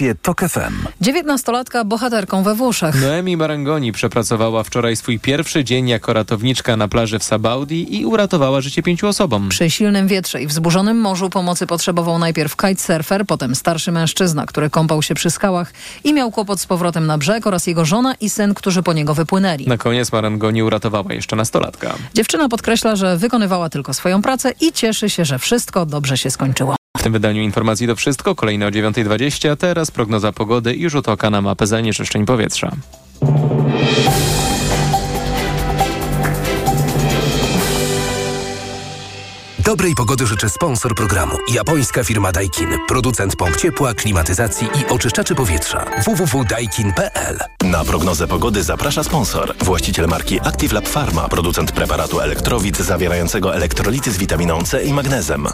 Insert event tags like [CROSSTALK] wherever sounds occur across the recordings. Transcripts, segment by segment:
Informacje TOK FM. Dziewiętnastolatka bohaterką we Włoszech. Noemi Marangoni przepracowała wczoraj swój pierwszy dzień jako ratowniczka na plaży w Sabaudi i uratowała życie pięciu osobom. Przy silnym wietrze i wzburzonym morzu pomocy potrzebował najpierw kitesurfer, potem starszy mężczyzna, który kąpał się przy skałach i miał kłopot z powrotem na brzeg oraz jego żona i syn, którzy po niego wypłynęli. Na koniec Marangoni uratowała jeszcze nastolatka. Dziewczyna podkreśla, że wykonywała tylko swoją pracę i cieszy się, że wszystko dobrze się skończyło. W tym wydaniu informacji to wszystko. Kolejne o 9.20. Teraz prognoza pogody i rzut oka na mapę zanieczyszczeń powietrza. Dobrej pogody życzę sponsor programu. Japońska firma Daikin. Producent pomp ciepła, klimatyzacji i oczyszczaczy powietrza. www.daikin.pl Na prognozę pogody zaprasza sponsor. Właściciel marki Active Lab Pharma. Producent preparatu elektrowid zawierającego elektrolity z witaminą C i magnezem.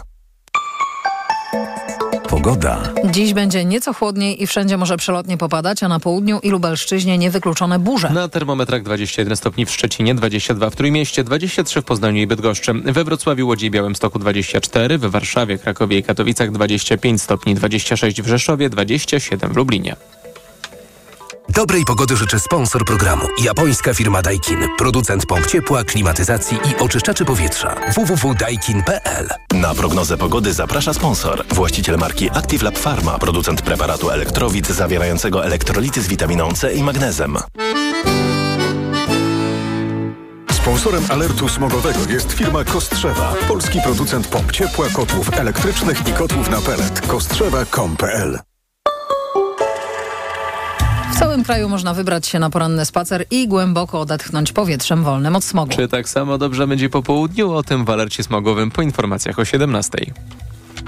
Pogoda. Dziś będzie nieco chłodniej i wszędzie może przelotnie popadać, a na południu i Lubelszczyźnie niewykluczone burze. Na termometrach 21 stopni w Szczecinie, 22 w Trójmieście, 23 w Poznaniu i Bydgoszczy. We Wrocławiu, Łodzi i Białymstoku 24, w Warszawie, Krakowie i Katowicach 25 stopni, 26 w Rzeszowie, 27 w Lublinie. Dobrej pogody życzę sponsor programu. Japońska firma Daikin. Producent pomp ciepła, klimatyzacji i oczyszczaczy powietrza. www.daikin.pl Na prognozę pogody zaprasza sponsor. Właściciel marki Active Lab Pharma. Producent preparatu elektrowid zawierającego elektrolity z witaminą C i magnezem. Sponsorem alertu smogowego jest firma Kostrzewa. Polski producent pomp ciepła, kotłów elektrycznych i kotłów na pelet. Kostrzewa.com.pl całym kraju można wybrać się na poranny spacer i głęboko odetchnąć powietrzem wolnym od smogu. Czy tak samo dobrze będzie po południu? O tym w alercie smogowym po informacjach o 17.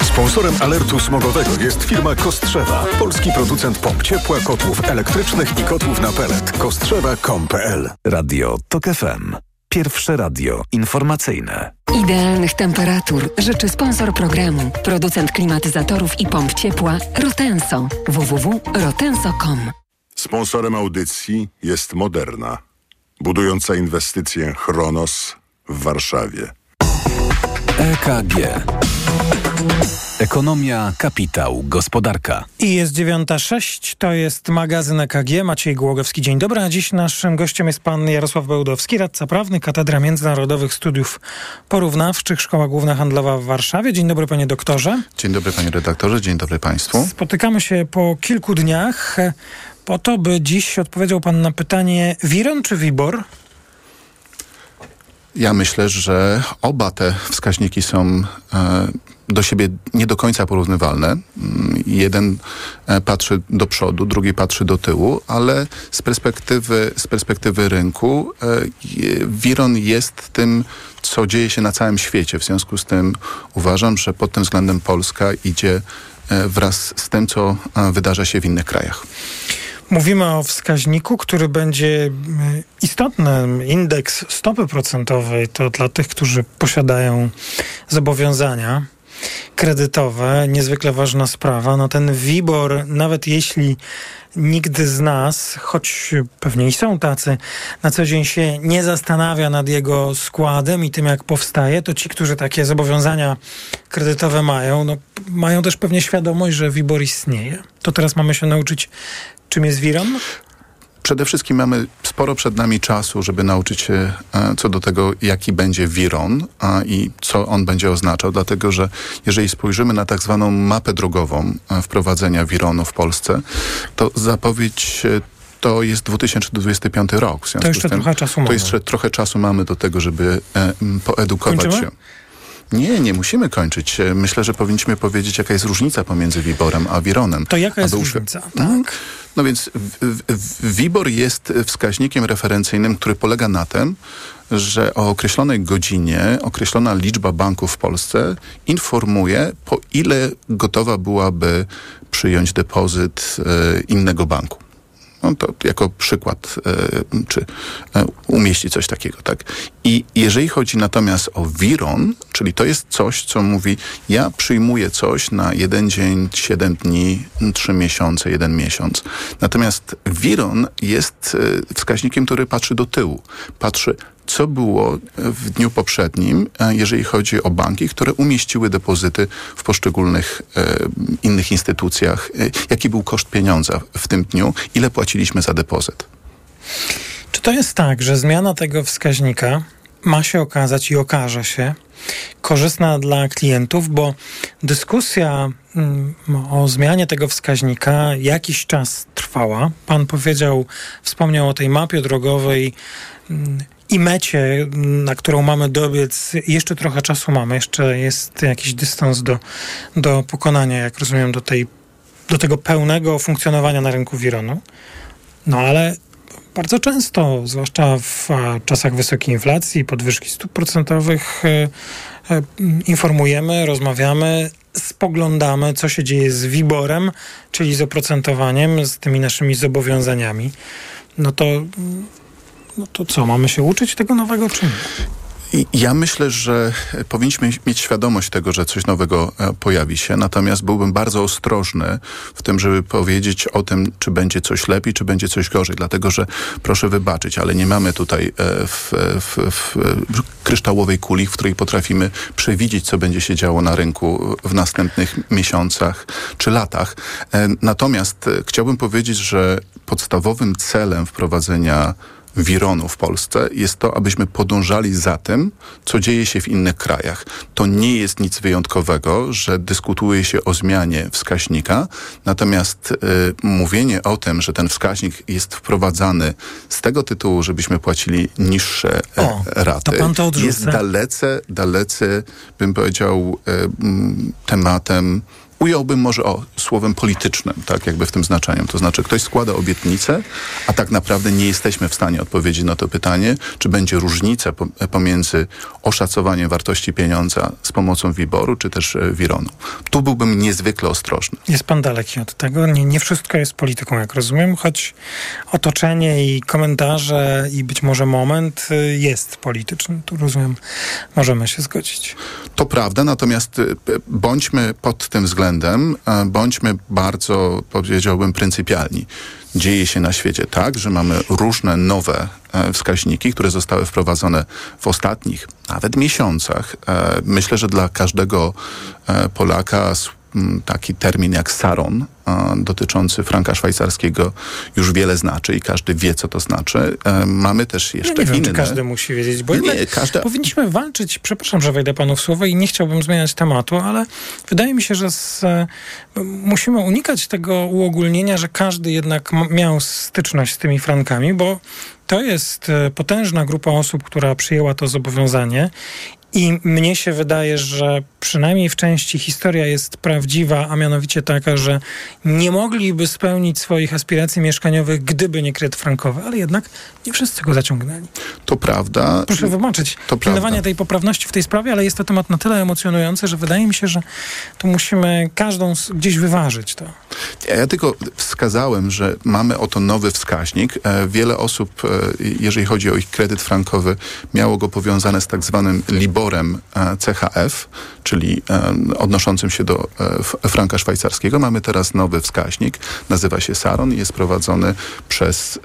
Sponsorem alertu smogowego jest firma Kostrzewa. Polski producent pomp ciepła, kotłów elektrycznych i kotłów na pelet. Kostrzewa.com.pl Radio TOK FM. Pierwsze radio informacyjne. Idealnych temperatur życzy sponsor programu, producent klimatyzatorów i pomp ciepła Rotenso. www.rotenso.com Sponsorem audycji jest Moderna, budująca inwestycję Chronos w Warszawie. EKG. Ekonomia, kapitał, gospodarka. I jest 9.06, to jest magazyn EKG. Maciej Głogowski, dzień dobry. A dziś naszym gościem jest pan Jarosław Bełdowski, radca prawny, Katedra Międzynarodowych Studiów Porównawczych, Szkoła Główna Handlowa w Warszawie. Dzień dobry panie doktorze. Dzień dobry panie redaktorze, dzień dobry państwu. Spotykamy się po kilku dniach po to, by dziś odpowiedział pan na pytanie Wiron czy Wibor? Ja myślę, że oba te wskaźniki są e, do siebie nie do końca porównywalne. Mm, Jeden e, patrzy do przodu, drugi patrzy do tyłu, ale z perspektywy, z perspektywy rynku e, Wiron jest tym, co dzieje się na całym świecie. W związku z tym uważam, że pod tym względem Polska idzie wraz z tym, co wydarza się w innych krajach. Mówimy o wskaźniku, który będzie y, istotny. Indeks stopy procentowej to dla tych, którzy posiadają zobowiązania kredytowe, niezwykle ważna sprawa. No ten WIBOR, nawet jeśli nikt z nas, choć pewnie i są tacy, na co dzień się nie zastanawia nad jego składem i tym, jak powstaje, to ci, którzy takie zobowiązania kredytowe mają, no, mają też pewnie świadomość, że WIBOR istnieje. To teraz mamy się nauczyć, czym jest WIRON? Przede wszystkim mamy sporo przed nami czasu, żeby nauczyć się e, co do tego, jaki będzie Wiron i co on będzie oznaczał, dlatego że jeżeli spojrzymy na tak zwaną mapę drogową e, wprowadzenia Wironu w Polsce, to zapowiedź e, to jest 2025 rok. W związku jeszcze z tym, trochę czasu To mamy. jeszcze trochę czasu mamy do tego, żeby e, poedukować Kończymy? się. Nie, nie musimy kończyć. Myślę, że powinniśmy powiedzieć, jaka jest różnica pomiędzy Wiborem a Wironem. To jaka jest uświ- różnica? Mhm. No więc WIBOR jest wskaźnikiem referencyjnym, który polega na tym, że o określonej godzinie określona liczba banków w Polsce informuje, po ile gotowa byłaby przyjąć depozyt e, innego banku. No to jako przykład, e, czy e, umieści coś takiego, tak? I jeżeli chodzi natomiast o Wiron, czyli to jest coś, co mówi, ja przyjmuję coś na jeden dzień, siedem dni, trzy miesiące, jeden miesiąc. Natomiast Wiron jest e, wskaźnikiem, który patrzy do tyłu. Patrzy, co było w dniu poprzednim, e, jeżeli chodzi o banki, które umieściły depozyty w poszczególnych e, innych instytucjach. E, jaki był koszt pieniądza w tym dniu? Ile płaciliśmy za depozyt? Czy to jest tak, że zmiana tego wskaźnika ma się okazać i okaże się korzystna dla klientów, bo dyskusja mm, o zmianie tego wskaźnika jakiś czas trwała. Pan powiedział, wspomniał o tej mapie drogowej mm, i mecie, na którą mamy dobiec, jeszcze trochę czasu mamy, jeszcze jest jakiś dystans do, do pokonania, jak rozumiem, do, tej, do tego pełnego funkcjonowania na rynku Wironu. No ale bardzo często, zwłaszcza w czasach wysokiej inflacji, podwyżki stóp procentowych, e, e, informujemy, rozmawiamy, spoglądamy, co się dzieje z WIBORem, czyli z oprocentowaniem, z tymi naszymi zobowiązaniami. No to, no to co, mamy się uczyć tego nowego czy nie? Ja myślę, że powinniśmy mieć świadomość tego, że coś nowego e, pojawi się, natomiast byłbym bardzo ostrożny w tym, żeby powiedzieć o tym, czy będzie coś lepiej, czy będzie coś gorzej, dlatego że proszę wybaczyć, ale nie mamy tutaj e, w, w, w kryształowej kuli, w której potrafimy przewidzieć, co będzie się działo na rynku w następnych miesiącach czy latach. E, natomiast chciałbym powiedzieć, że podstawowym celem wprowadzenia wironu w Polsce jest to, abyśmy podążali za tym, co dzieje się w innych krajach. To nie jest nic wyjątkowego, że dyskutuje się o zmianie wskaźnika, natomiast y, mówienie o tym, że ten wskaźnik jest wprowadzany z tego tytułu, żebyśmy płacili niższe e, o, raty, jest dalece, dalece, bym powiedział, y, tematem ująłbym może o słowem politycznym, tak jakby w tym znaczeniu. To znaczy ktoś składa obietnicę, a tak naprawdę nie jesteśmy w stanie odpowiedzieć na to pytanie, czy będzie różnica pomiędzy oszacowaniem wartości pieniądza z pomocą wyboru, czy też e, Wironu. Tu byłbym niezwykle ostrożny. Jest pan daleki od tego. Nie, nie wszystko jest polityką, jak rozumiem, choć otoczenie i komentarze i być może moment y, jest polityczny. Tu rozumiem, możemy się zgodzić. To prawda, natomiast y, bądźmy pod tym względem względem bądźmy bardzo, powiedziałbym, pryncypialni. Dzieje się na świecie tak, że mamy różne nowe e, wskaźniki, które zostały wprowadzone w ostatnich nawet miesiącach. E, myślę, że dla każdego e, Polaka taki termin jak saron dotyczący franka szwajcarskiego już wiele znaczy i każdy wie, co to znaczy. E, mamy też jeszcze ja nie wiem, inne. Czy każdy musi wiedzieć, bo nie, powinniśmy walczyć, przepraszam, że wejdę panu w słowo i nie chciałbym zmieniać tematu, ale wydaje mi się, że z, e, musimy unikać tego uogólnienia, że każdy jednak miał styczność z tymi frankami, bo to jest e, potężna grupa osób, która przyjęła to zobowiązanie i mnie się wydaje, że przynajmniej w części historia jest prawdziwa, a mianowicie taka, że nie mogliby spełnić swoich aspiracji mieszkaniowych, gdyby nie kredyt frankowy, ale jednak nie wszyscy go zaciągnęli. To prawda. Proszę wybaczyć to pilnowanie tej poprawności w tej sprawie, ale jest to temat na tyle emocjonujący, że wydaje mi się, że tu musimy każdą gdzieś wyważyć to. Ja tylko wskazałem, że mamy oto nowy wskaźnik. E, wiele osób, e, jeżeli chodzi o ich kredyt frankowy, miało go powiązane z tak zwanym Liborem e, CHF, czyli odnoszącym się do franka szwajcarskiego. Mamy teraz nowy wskaźnik, nazywa się Saron i jest prowadzony przez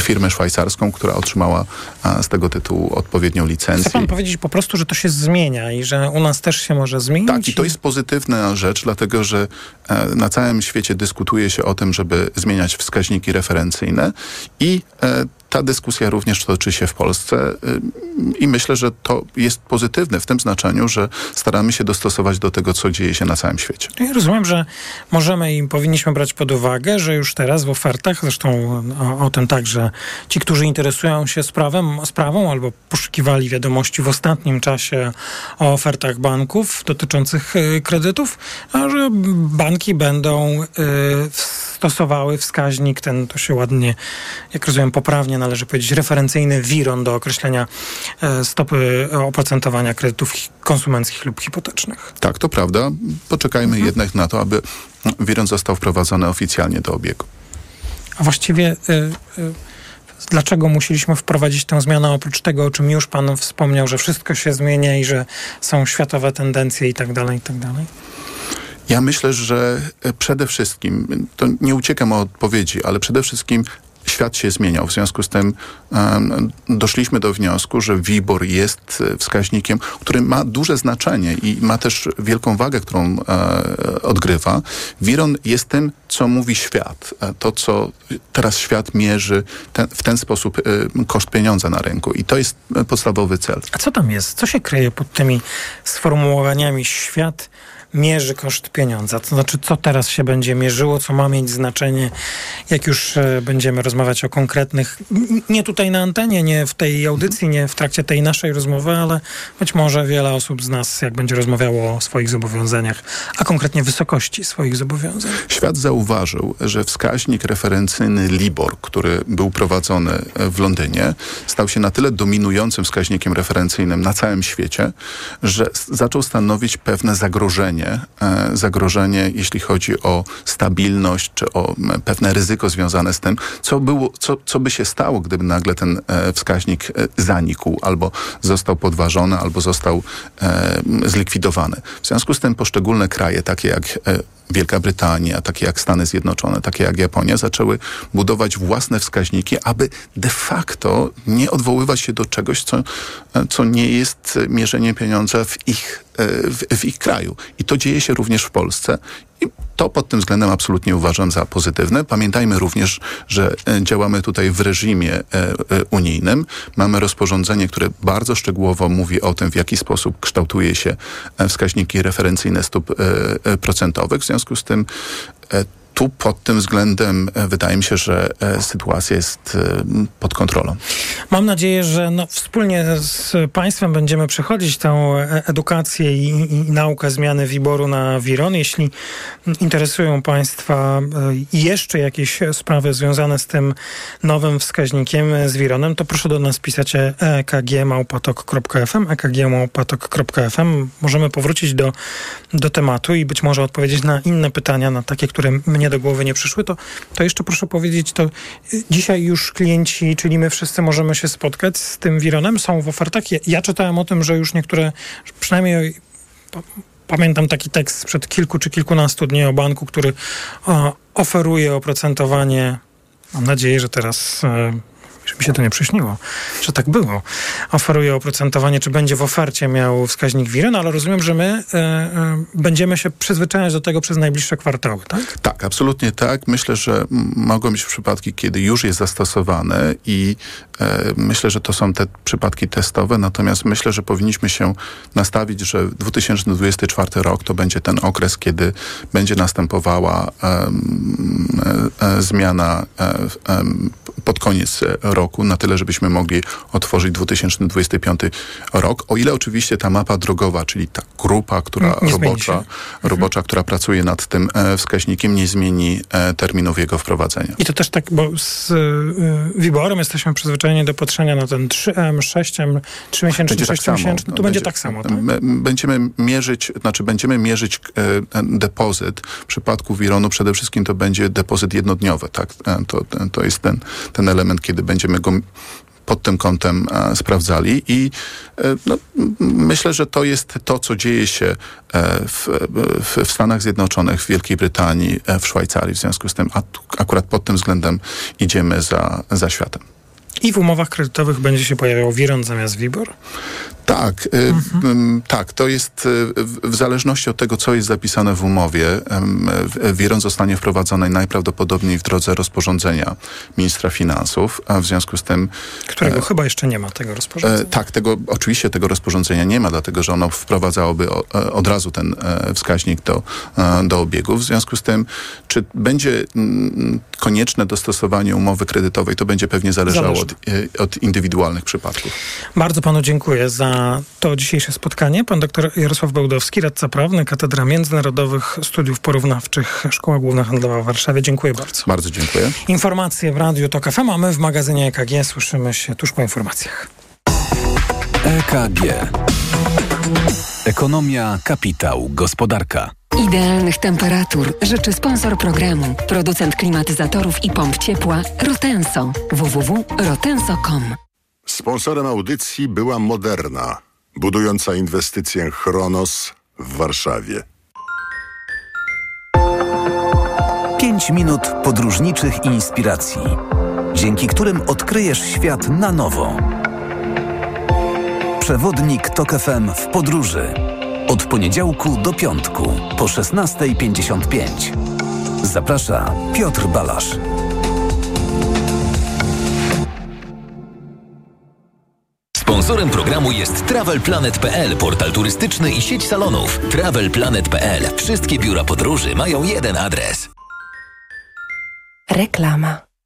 firmę szwajcarską, która otrzymała z tego tytułu odpowiednią licencję. Chce pan powiedzieć po prostu, że to się zmienia i że u nas też się może zmienić? Tak, i to jest pozytywna rzecz, dlatego że E, na całym świecie dyskutuje się o tym, żeby zmieniać wskaźniki referencyjne i e, ta dyskusja również toczy się w Polsce i myślę, że to jest pozytywne w tym znaczeniu, że staramy się dostosować do tego, co dzieje się na całym świecie. Ja rozumiem, że możemy i powinniśmy brać pod uwagę, że już teraz w ofertach, zresztą o, o tym także ci, którzy interesują się sprawem, sprawą albo poszukiwali wiadomości w ostatnim czasie o ofertach banków dotyczących y, kredytów, że banki będą y, stosowały wskaźnik, ten to się ładnie, jak rozumiem, poprawnie należy powiedzieć, referencyjny WIRON do określenia e, stopy oprocentowania kredytów konsumenckich lub hipotecznych. Tak, to prawda. Poczekajmy mhm. jednak na to, aby WIRON został wprowadzony oficjalnie do obiegu. A właściwie y, y, dlaczego musieliśmy wprowadzić tę zmianę, oprócz tego, o czym już Pan wspomniał, że wszystko się zmienia i że są światowe tendencje i tak dalej, i tak dalej? Ja myślę, że przede wszystkim, to nie uciekam od odpowiedzi, ale przede wszystkim świat się zmieniał. W związku z tym doszliśmy do wniosku, że WIBOR jest wskaźnikiem, który ma duże znaczenie i ma też wielką wagę, którą e, odgrywa. Wiron jest tym, co mówi świat. E, to, co teraz świat mierzy ten, w ten sposób e, koszt pieniądza na rynku. I to jest podstawowy cel. A co tam jest? Co się kryje pod tymi sformułowaniami świat mierzy koszt pieniądza? To znaczy, co teraz się będzie mierzyło, co ma mieć znaczenie, jak już e, będziemy rozmawiać o konkretnych, nie tutaj na antenie, nie w tej audycji, nie w trakcie tej naszej rozmowy, ale być może wiele osób z nas, jak będzie rozmawiało o swoich zobowiązaniach, a konkretnie wysokości swoich zobowiązań. Świat zauważył, że wskaźnik referencyjny LIBOR, który był prowadzony e, w Londynie, stał się na tyle dominującym wskaźnikiem referencyjnym na całym świecie, że zaczął stanowić pewne zagrożenie e, zagrożenie, jeśli chodzi o stabilność, czy o pewne ryzyko związane z tym, co, było, co, co by się stało, gdyby nagle ten e, wskaźnik e, zanikł, albo został podważony, albo został zlikwidowany. W związku z tym poszczególne kraje, takie jak Wielka Brytania, takie jak Stany Zjednoczone, takie jak Japonia, zaczęły budować własne wskaźniki, aby de facto nie odwoływać się do czegoś, co, co nie jest mierzeniem pieniądza w ich, w, w ich kraju. I to dzieje się również w Polsce. I to pod tym względem absolutnie uważam za pozytywne. Pamiętajmy również, że e, działamy tutaj w reżimie e, e, unijnym. Mamy rozporządzenie, które bardzo szczegółowo mówi o tym, w jaki sposób kształtuje się wskaźniki referencyjne stóp procentowych. W związku z tym tu pod tym względem e, wydaje mi się, że e, sytuacja jest e, pod kontrolą. Mam nadzieję, że no, wspólnie z Państwem będziemy przechodzić tę edukację i, i, naukę zmiany WIBOR-u na WIRON. Jeśli interesują Państwa jeszcze jakieś sprawy związane z tym nowym wskaźnikiem z WIRONem, to proszę do nas pisać ekgmałpatok.fm ekgmałpatok.fm. Możemy powrócić do, do tematu i być może odpowiedzieć na inne pytania, na takie, które mnie do głowy nie przyszły, to, to jeszcze proszę powiedzieć, to dzisiaj już klienci, czyli my wszyscy możemy się spotkać z tym Wironem, są w ofertach. Ja, ja czytałem o tym, że już niektóre, przynajmniej pamiętam taki tekst sprzed kilku czy kilkunastu dni o banku, który o, oferuje oprocentowanie Mam nadzieję, że teraz e, mi się to nie przyśniło, że tak było. Oferuje oprocentowanie, czy będzie w ofercie miał wskaźnik wiry, no ale rozumiem, że my y, y, będziemy się przyzwyczajać do tego przez najbliższe kwartały, tak? Tak, absolutnie tak. Myślę, że mogą być przypadki, kiedy już jest zastosowane i y, myślę, że to są te przypadki testowe, natomiast myślę, że powinniśmy się nastawić, że 2024 rok to będzie ten okres, kiedy będzie następowała zmiana pod koniec roku, na tyle, żebyśmy mogli otworzyć 2025 rok. O ile oczywiście ta mapa drogowa, czyli ta grupa, która nie robocza, mhm. robocza, która pracuje nad tym e, wskaźnikiem, nie zmieni e, terminów jego wprowadzenia. I to też tak, bo z y, Wiborem jesteśmy przyzwyczajeni do patrzenia na ten 3M, 6M, 3 miesięczny, 6 tak. Tu będzie, będzie, tak samo, tak? Będziemy mierzyć, znaczy będziemy mierzyć e, depozyt. W przypadku Wironu przede wszystkim to będzie depozyt jednodniowy, tak? To, to jest ten, ten element, kiedy będziemy go pod tym kątem e, sprawdzali i e, no, myślę, że to jest to, co dzieje się e, w, w, Stanach Zjednoczonych, w Wielkiej Brytanii, w Szwajcarii. W związku z tym akurat pod tym względem idziemy za, za światem. I w umowach kredytowych będzie się pojawiał Wiron zamiast WIBOR? Tak, y, mhm. tak. To jest y, w zależności od tego, co jest zapisane w umowie. WIRON zostanie wprowadzony najprawdopodobniej w drodze rozporządzenia ministra finansów, a w związku z tym... Którego e, chyba jeszcze nie ma, tego rozporządzenia. E, tak, tego, oczywiście tego rozporządzenia nie ma, dlatego że ono wprowadzałoby e, od razu ten e, wskaźnik do, do obiegu. W związku z tym, czy będzie konieczne dostosowanie umowy kredytowej, to będzie pewnie zależało od, e, od indywidualnych przypadków. Bardzo panu dziękuję za to dzisiejsze spotkanie. Pan dr Jarosław Bełdowski, radca prawny, Katedra Międzynarodowych Studiów Porównawczych, Szkoła Główna Handlowa w Warszawie. Dziękuję bardzo. Bardzo dziękuję. Informacje w Radiu TOK FM, a my w magazynie EKG słyszymy się tuż po informacjach. EKG. Ekonomia, kapitał, gospodarka. Idealnych temperatur życzy sponsor programu, producent klimatyzatorów i pomp ciepła Rotenso www.rotenso.com. Sponsorem audycji była Moderna, budująca inwestycję Chronos w Warszawie. 5 minut podróżniczych inspiracji, dzięki którym odkryjesz świat na nowo. Przewodnik TOK FM w podróży. Od poniedziałku do piątku po 16.55. Zaprasza Piotr Balasz. Sponsorem programu jest TravelPlanet.pl, portal turystyczny i sieć salonów. TravelPlanet.pl. Wszystkie biura podróży mają jeden adres. Reklama.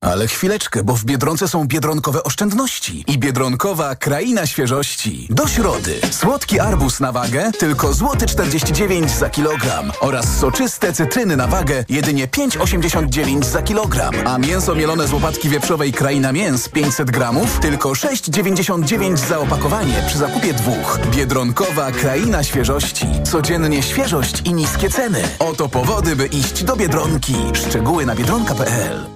Ale chwileczkę, bo w Biedronce są biedronkowe oszczędności i biedronkowa kraina świeżości. Do środy słodki arbuz na wagę tylko złoty 49 za kilogram oraz soczyste cytryny na wagę jedynie 5,89 za kilogram, a mięso mielone z łopatki wieprzowej kraina mięs 500 gramów tylko 6,99 za opakowanie przy zakupie dwóch. Biedronkowa kraina świeżości. Codziennie świeżość i niskie ceny. Oto powody, by iść do Biedronki. Szczegóły na biedronka.pl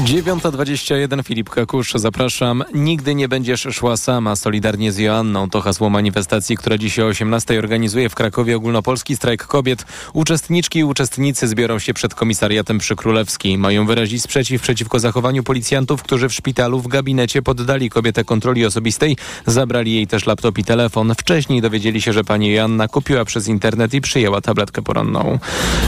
9.21 Filip Kakusz, zapraszam. Nigdy nie będziesz szła sama, solidarnie z Joanną. To hasło manifestacji, która dzisiaj o 18 organizuje w Krakowie ogólnopolski strajk kobiet. Uczestniczki i uczestnicy zbiorą się przed komisariatem przy Królewskiej. Mają wyrazić sprzeciw przeciwko zachowaniu policjantów, którzy w szpitalu w gabinecie poddali kobietę kontroli osobistej. Zabrali jej też laptop i telefon. Wcześniej dowiedzieli się, że pani Joanna kupiła przez internet i przyjęła tabletkę poranną.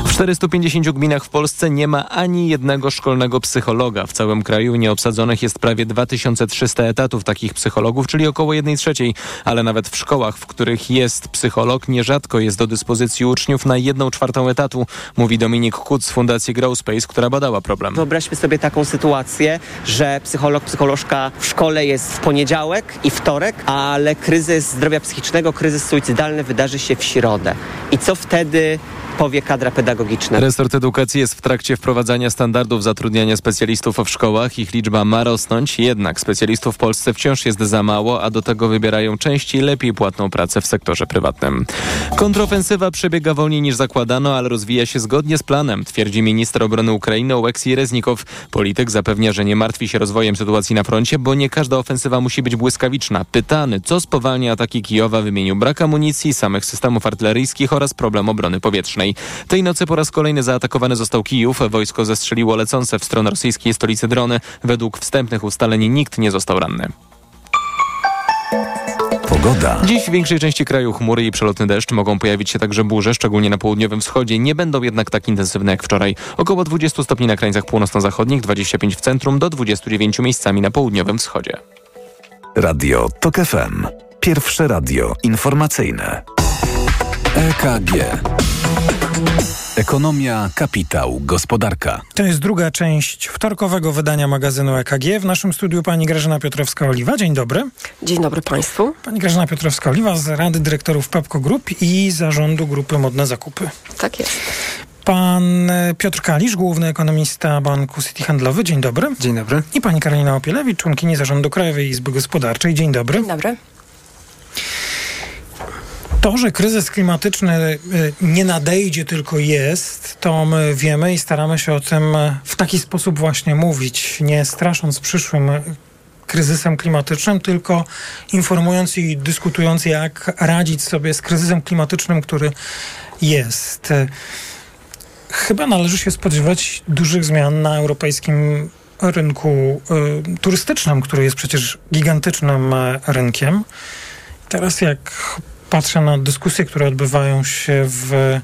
W 450 gminach w Polsce nie ma ani jednego szkolnego psychologa. W całym kraju nieobsadzonych jest prawie 2300 etatów takich psychologów, czyli około 1 trzeciej. Ale nawet w szkołach, w których jest psycholog, nierzadko jest do dyspozycji uczniów na 1 czwartą etatu, mówi Dominik Kuc z Fundacji Growspace, która badała problem. Wyobraźmy sobie taką sytuację, że psycholog, psycholożka w szkole jest w poniedziałek i wtorek, ale kryzys zdrowia psychicznego, kryzys suicydalny wydarzy się w środę. I co wtedy powie kadra pedagogiczna. Resort Edukacji jest w trakcie wprowadzania standardów zatrudniania specjalistów w szkołach. Ich liczba ma rosnąć, jednak specjalistów w Polsce wciąż jest za mało, a do tego wybierają częściej lepiej płatną pracę w sektorze prywatnym. Kontrofensywa przebiega wolniej niż zakładano, ale rozwija się zgodnie z planem, twierdzi minister obrony Ukrainy Oleksij Reznikow. Polityk zapewnia, że nie martwi się rozwojem sytuacji na froncie, bo nie każda ofensywa musi być błyskawiczna. Pytany, co spowalnia ataki Kijowa, wymienił brak amunicji, samych systemów artyleryjskich oraz problem obrony powietrznej. Tej nocy po raz kolejny zaatakowany został Kijów. Wojsko zestrzeliło lecące w stronę rosyjskiej stolicy drony. Według wstępnych ustaleń nikt nie został ranny. Pogoda. Dziś w większej części kraju chmury i przelotny deszcz. Mogą pojawić się także burze, szczególnie na południowym wschodzie. Nie będą jednak tak intensywne jak wczoraj. Około 20 stopni na krańcach północno-zachodnich, 25 w centrum, do 29 miejscami na południowym wschodzie. Radio TOK FM. Pierwsze radio informacyjne. EKG. Ekonomia, kapitał, gospodarka. To jest druga część wtorkowego wydania magazynu EKG. W naszym studiu pani Grażyna Piotrowska-Oliwa. Dzień dobry. Dzień dobry Państwu. Pani Grażyna Piotrowska-Oliwa z Rady Dyrektorów Pepco Group i Zarządu Grupy Modne Zakupy. Tak jest. Pan Piotr Kalisz, główny ekonomista Banku City Handlowy. Dzień dobry. Dzień dobry. I pani Karolina Opielewicz, członkini Zarządu Krajowej Izby Gospodarczej. Dzień dobry. Dzień dobry. To, że kryzys klimatyczny nie nadejdzie, tylko jest, to my wiemy i staramy się o tym w taki sposób właśnie mówić, nie strasząc przyszłym kryzysem klimatycznym, tylko informując i dyskutując, jak radzić sobie z kryzysem klimatycznym, który jest. Chyba należy się spodziewać dużych zmian na europejskim rynku y, turystycznym, który jest przecież gigantycznym e, rynkiem. Teraz jak patrzę na dyskusje, które odbywają się w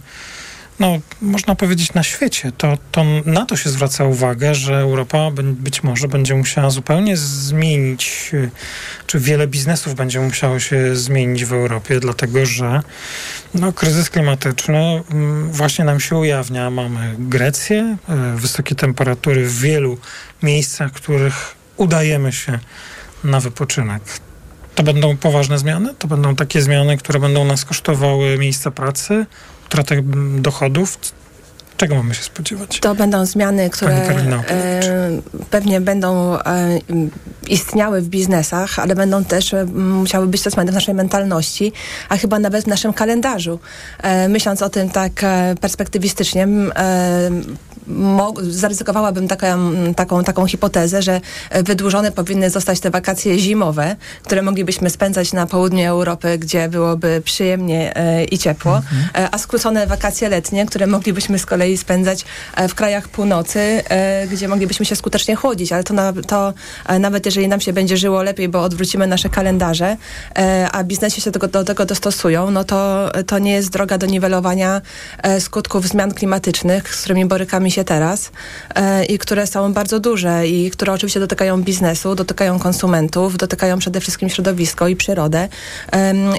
no, można powiedzieć na świecie, to, to na to się zwraca uwagę, że Europa być może będzie musiała zupełnie zmienić, czy wiele biznesów będzie musiało się zmienić w Europie, dlatego że no, kryzys klimatyczny mm, właśnie nam się ujawnia. Mamy Grecję, e, wysokie temperatury w wielu miejscach, w których udajemy się na wypoczynek. To będą poważne zmiany? To będą takie zmiany, które będą nas kosztowały miejsca pracy, utratę dochodów. Czego mamy się spodziewać? To będą zmiany, które e, pewnie będą e, istniały w biznesach, ale będą też e, musiały być to zmiany w naszej mentalności, a chyba nawet w naszym kalendarzu. Myśląc o tym tak perspektywistycznie, zaryzykowałabym taką, taką, taką hipotezę, że wydłużone powinny zostać te wakacje zimowe, które moglibyśmy spędzać na południu Europy, gdzie byłoby przyjemnie i ciepło, mhm. a skrócone wakacje letnie, które moglibyśmy z kolei spędzać e, w krajach północy, e, gdzie moglibyśmy się skutecznie chłodzić, ale to, na, to e, nawet jeżeli nam się będzie żyło lepiej, bo odwrócimy nasze kalendarze, a biznesy się do do tego dostosują, no to, to nie jest droga do niwelowania skutków zmian klimatycznych, z którymi borykamy się teraz i które są bardzo duże i które oczywiście dotykają biznesu, dotykają konsumentów, dotykają przede wszystkim środowisko i przyrodę.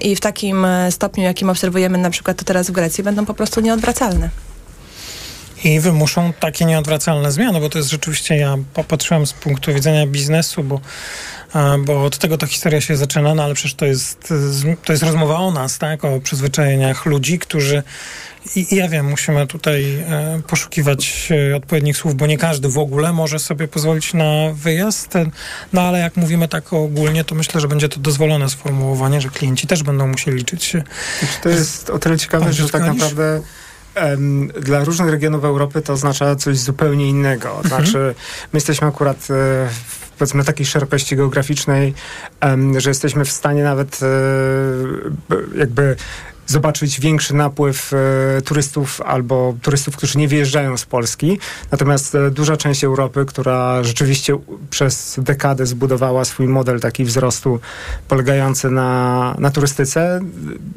I w takim stopniu, jakim obserwujemy na przykład to teraz w Grecji, będą po prostu nieodwracalne i wymuszą takie nieodwracalne zmiany, bo to jest rzeczywiście, ja popatrzyłem z punktu widzenia biznesu, bo, bo od tego ta historia się zaczyna, no ale przecież to jest, to jest rozmowa o nas, tak, o przyzwyczajeniach ludzi, którzy i, ja wiem, musimy tutaj e, poszukiwać e, odpowiednich słów, bo nie każdy w ogóle może sobie pozwolić na wyjazd. No ale jak mówimy tak ogólnie, to myślę, że będzie to dozwolone sformułowanie, że klienci też będą musieli liczyć się. To jest o tyle ciekawe, że tak naprawdę dla różnych regionów Europy to oznacza coś zupełnie innego. Mhm. Znaczy, my jesteśmy akurat e, w powiedzmy takiej szerokości geograficznej, że jesteśmy w stanie nawet jakby zobaczyć większy napływ e, turystów albo turystów, którzy nie wyjeżdżają z Polski. Natomiast e, duża część Europy, która rzeczywiście przez dekadę zbudowała swój model taki wzrostu polegający na, na turystyce,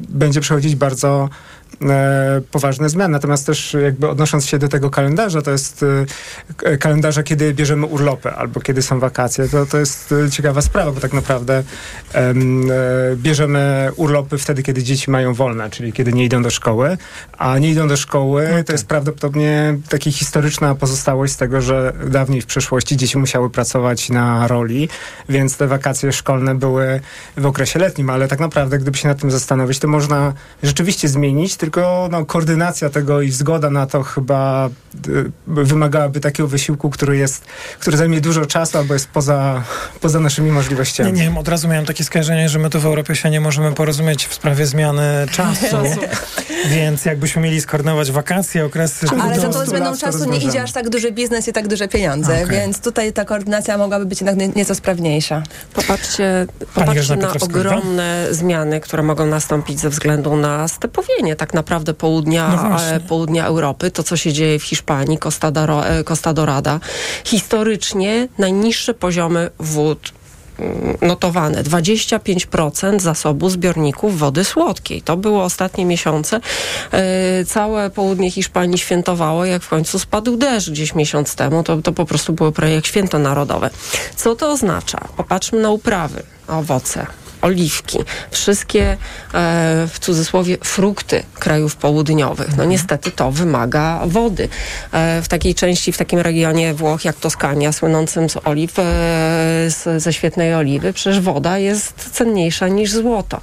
będzie przechodzić bardzo E, poważne zmiany. Natomiast też jakby odnosząc się do tego kalendarza, to jest e, kalendarza, kiedy bierzemy urlopy albo kiedy są wakacje. To, to jest e, ciekawa sprawa, bo tak naprawdę bierzemy urlopy wtedy, kiedy dzieci mają wolne, czyli kiedy nie idą do szkoły, a nie idą do szkoły, no to jest prawdopodobnie taka historyczna pozostałość z tego, że dawniej w przeszłości dzieci musiały pracować na roli, więc te wakacje szkolne były w okresie letnim, ale tak naprawdę, gdyby się nad tym zastanowić, to można rzeczywiście zmienić tylko no, koordynacja tego i zgoda na to chyba y, wymagałaby takiego wysiłku, który jest, który zajmie dużo czasu albo jest poza, poza naszymi możliwościami. Nie, nie, od razu miałem takie skojarzenie, że my tu w Europie się nie możemy porozumieć w sprawie zmiany czasu, [LAUGHS] więc jakbyśmy mieli skoordynować wakacje, okresy... Ale za to zmianą czasu nie idzie aż tak duży biznes i tak duże pieniądze, okay. więc tutaj ta koordynacja mogłaby być jednak nieco sprawniejsza. Popatrzcie, popatrzcie na ogromne zmiany, które mogą nastąpić ze względu na stepowienie tak naprawdę południa, no południa Europy, to co się dzieje w Hiszpanii, Costa, e, Costa Dorada. Historycznie najniższe poziomy wód mm, notowane 25% zasobu zbiorników wody słodkiej. To było ostatnie miesiące. E, całe południe Hiszpanii świętowało, jak w końcu spadł deszcz gdzieś miesiąc temu. To, to po prostu było jak święto narodowe. Co to oznacza? Popatrzmy na uprawy, owoce oliwki, wszystkie e, w cudzysłowie frukty krajów południowych. No niestety to wymaga wody. E, w takiej części, w takim regionie Włoch jak Toskania, słynącym z oliw, e, z, ze świetnej oliwy, przecież woda jest cenniejsza niż złoto.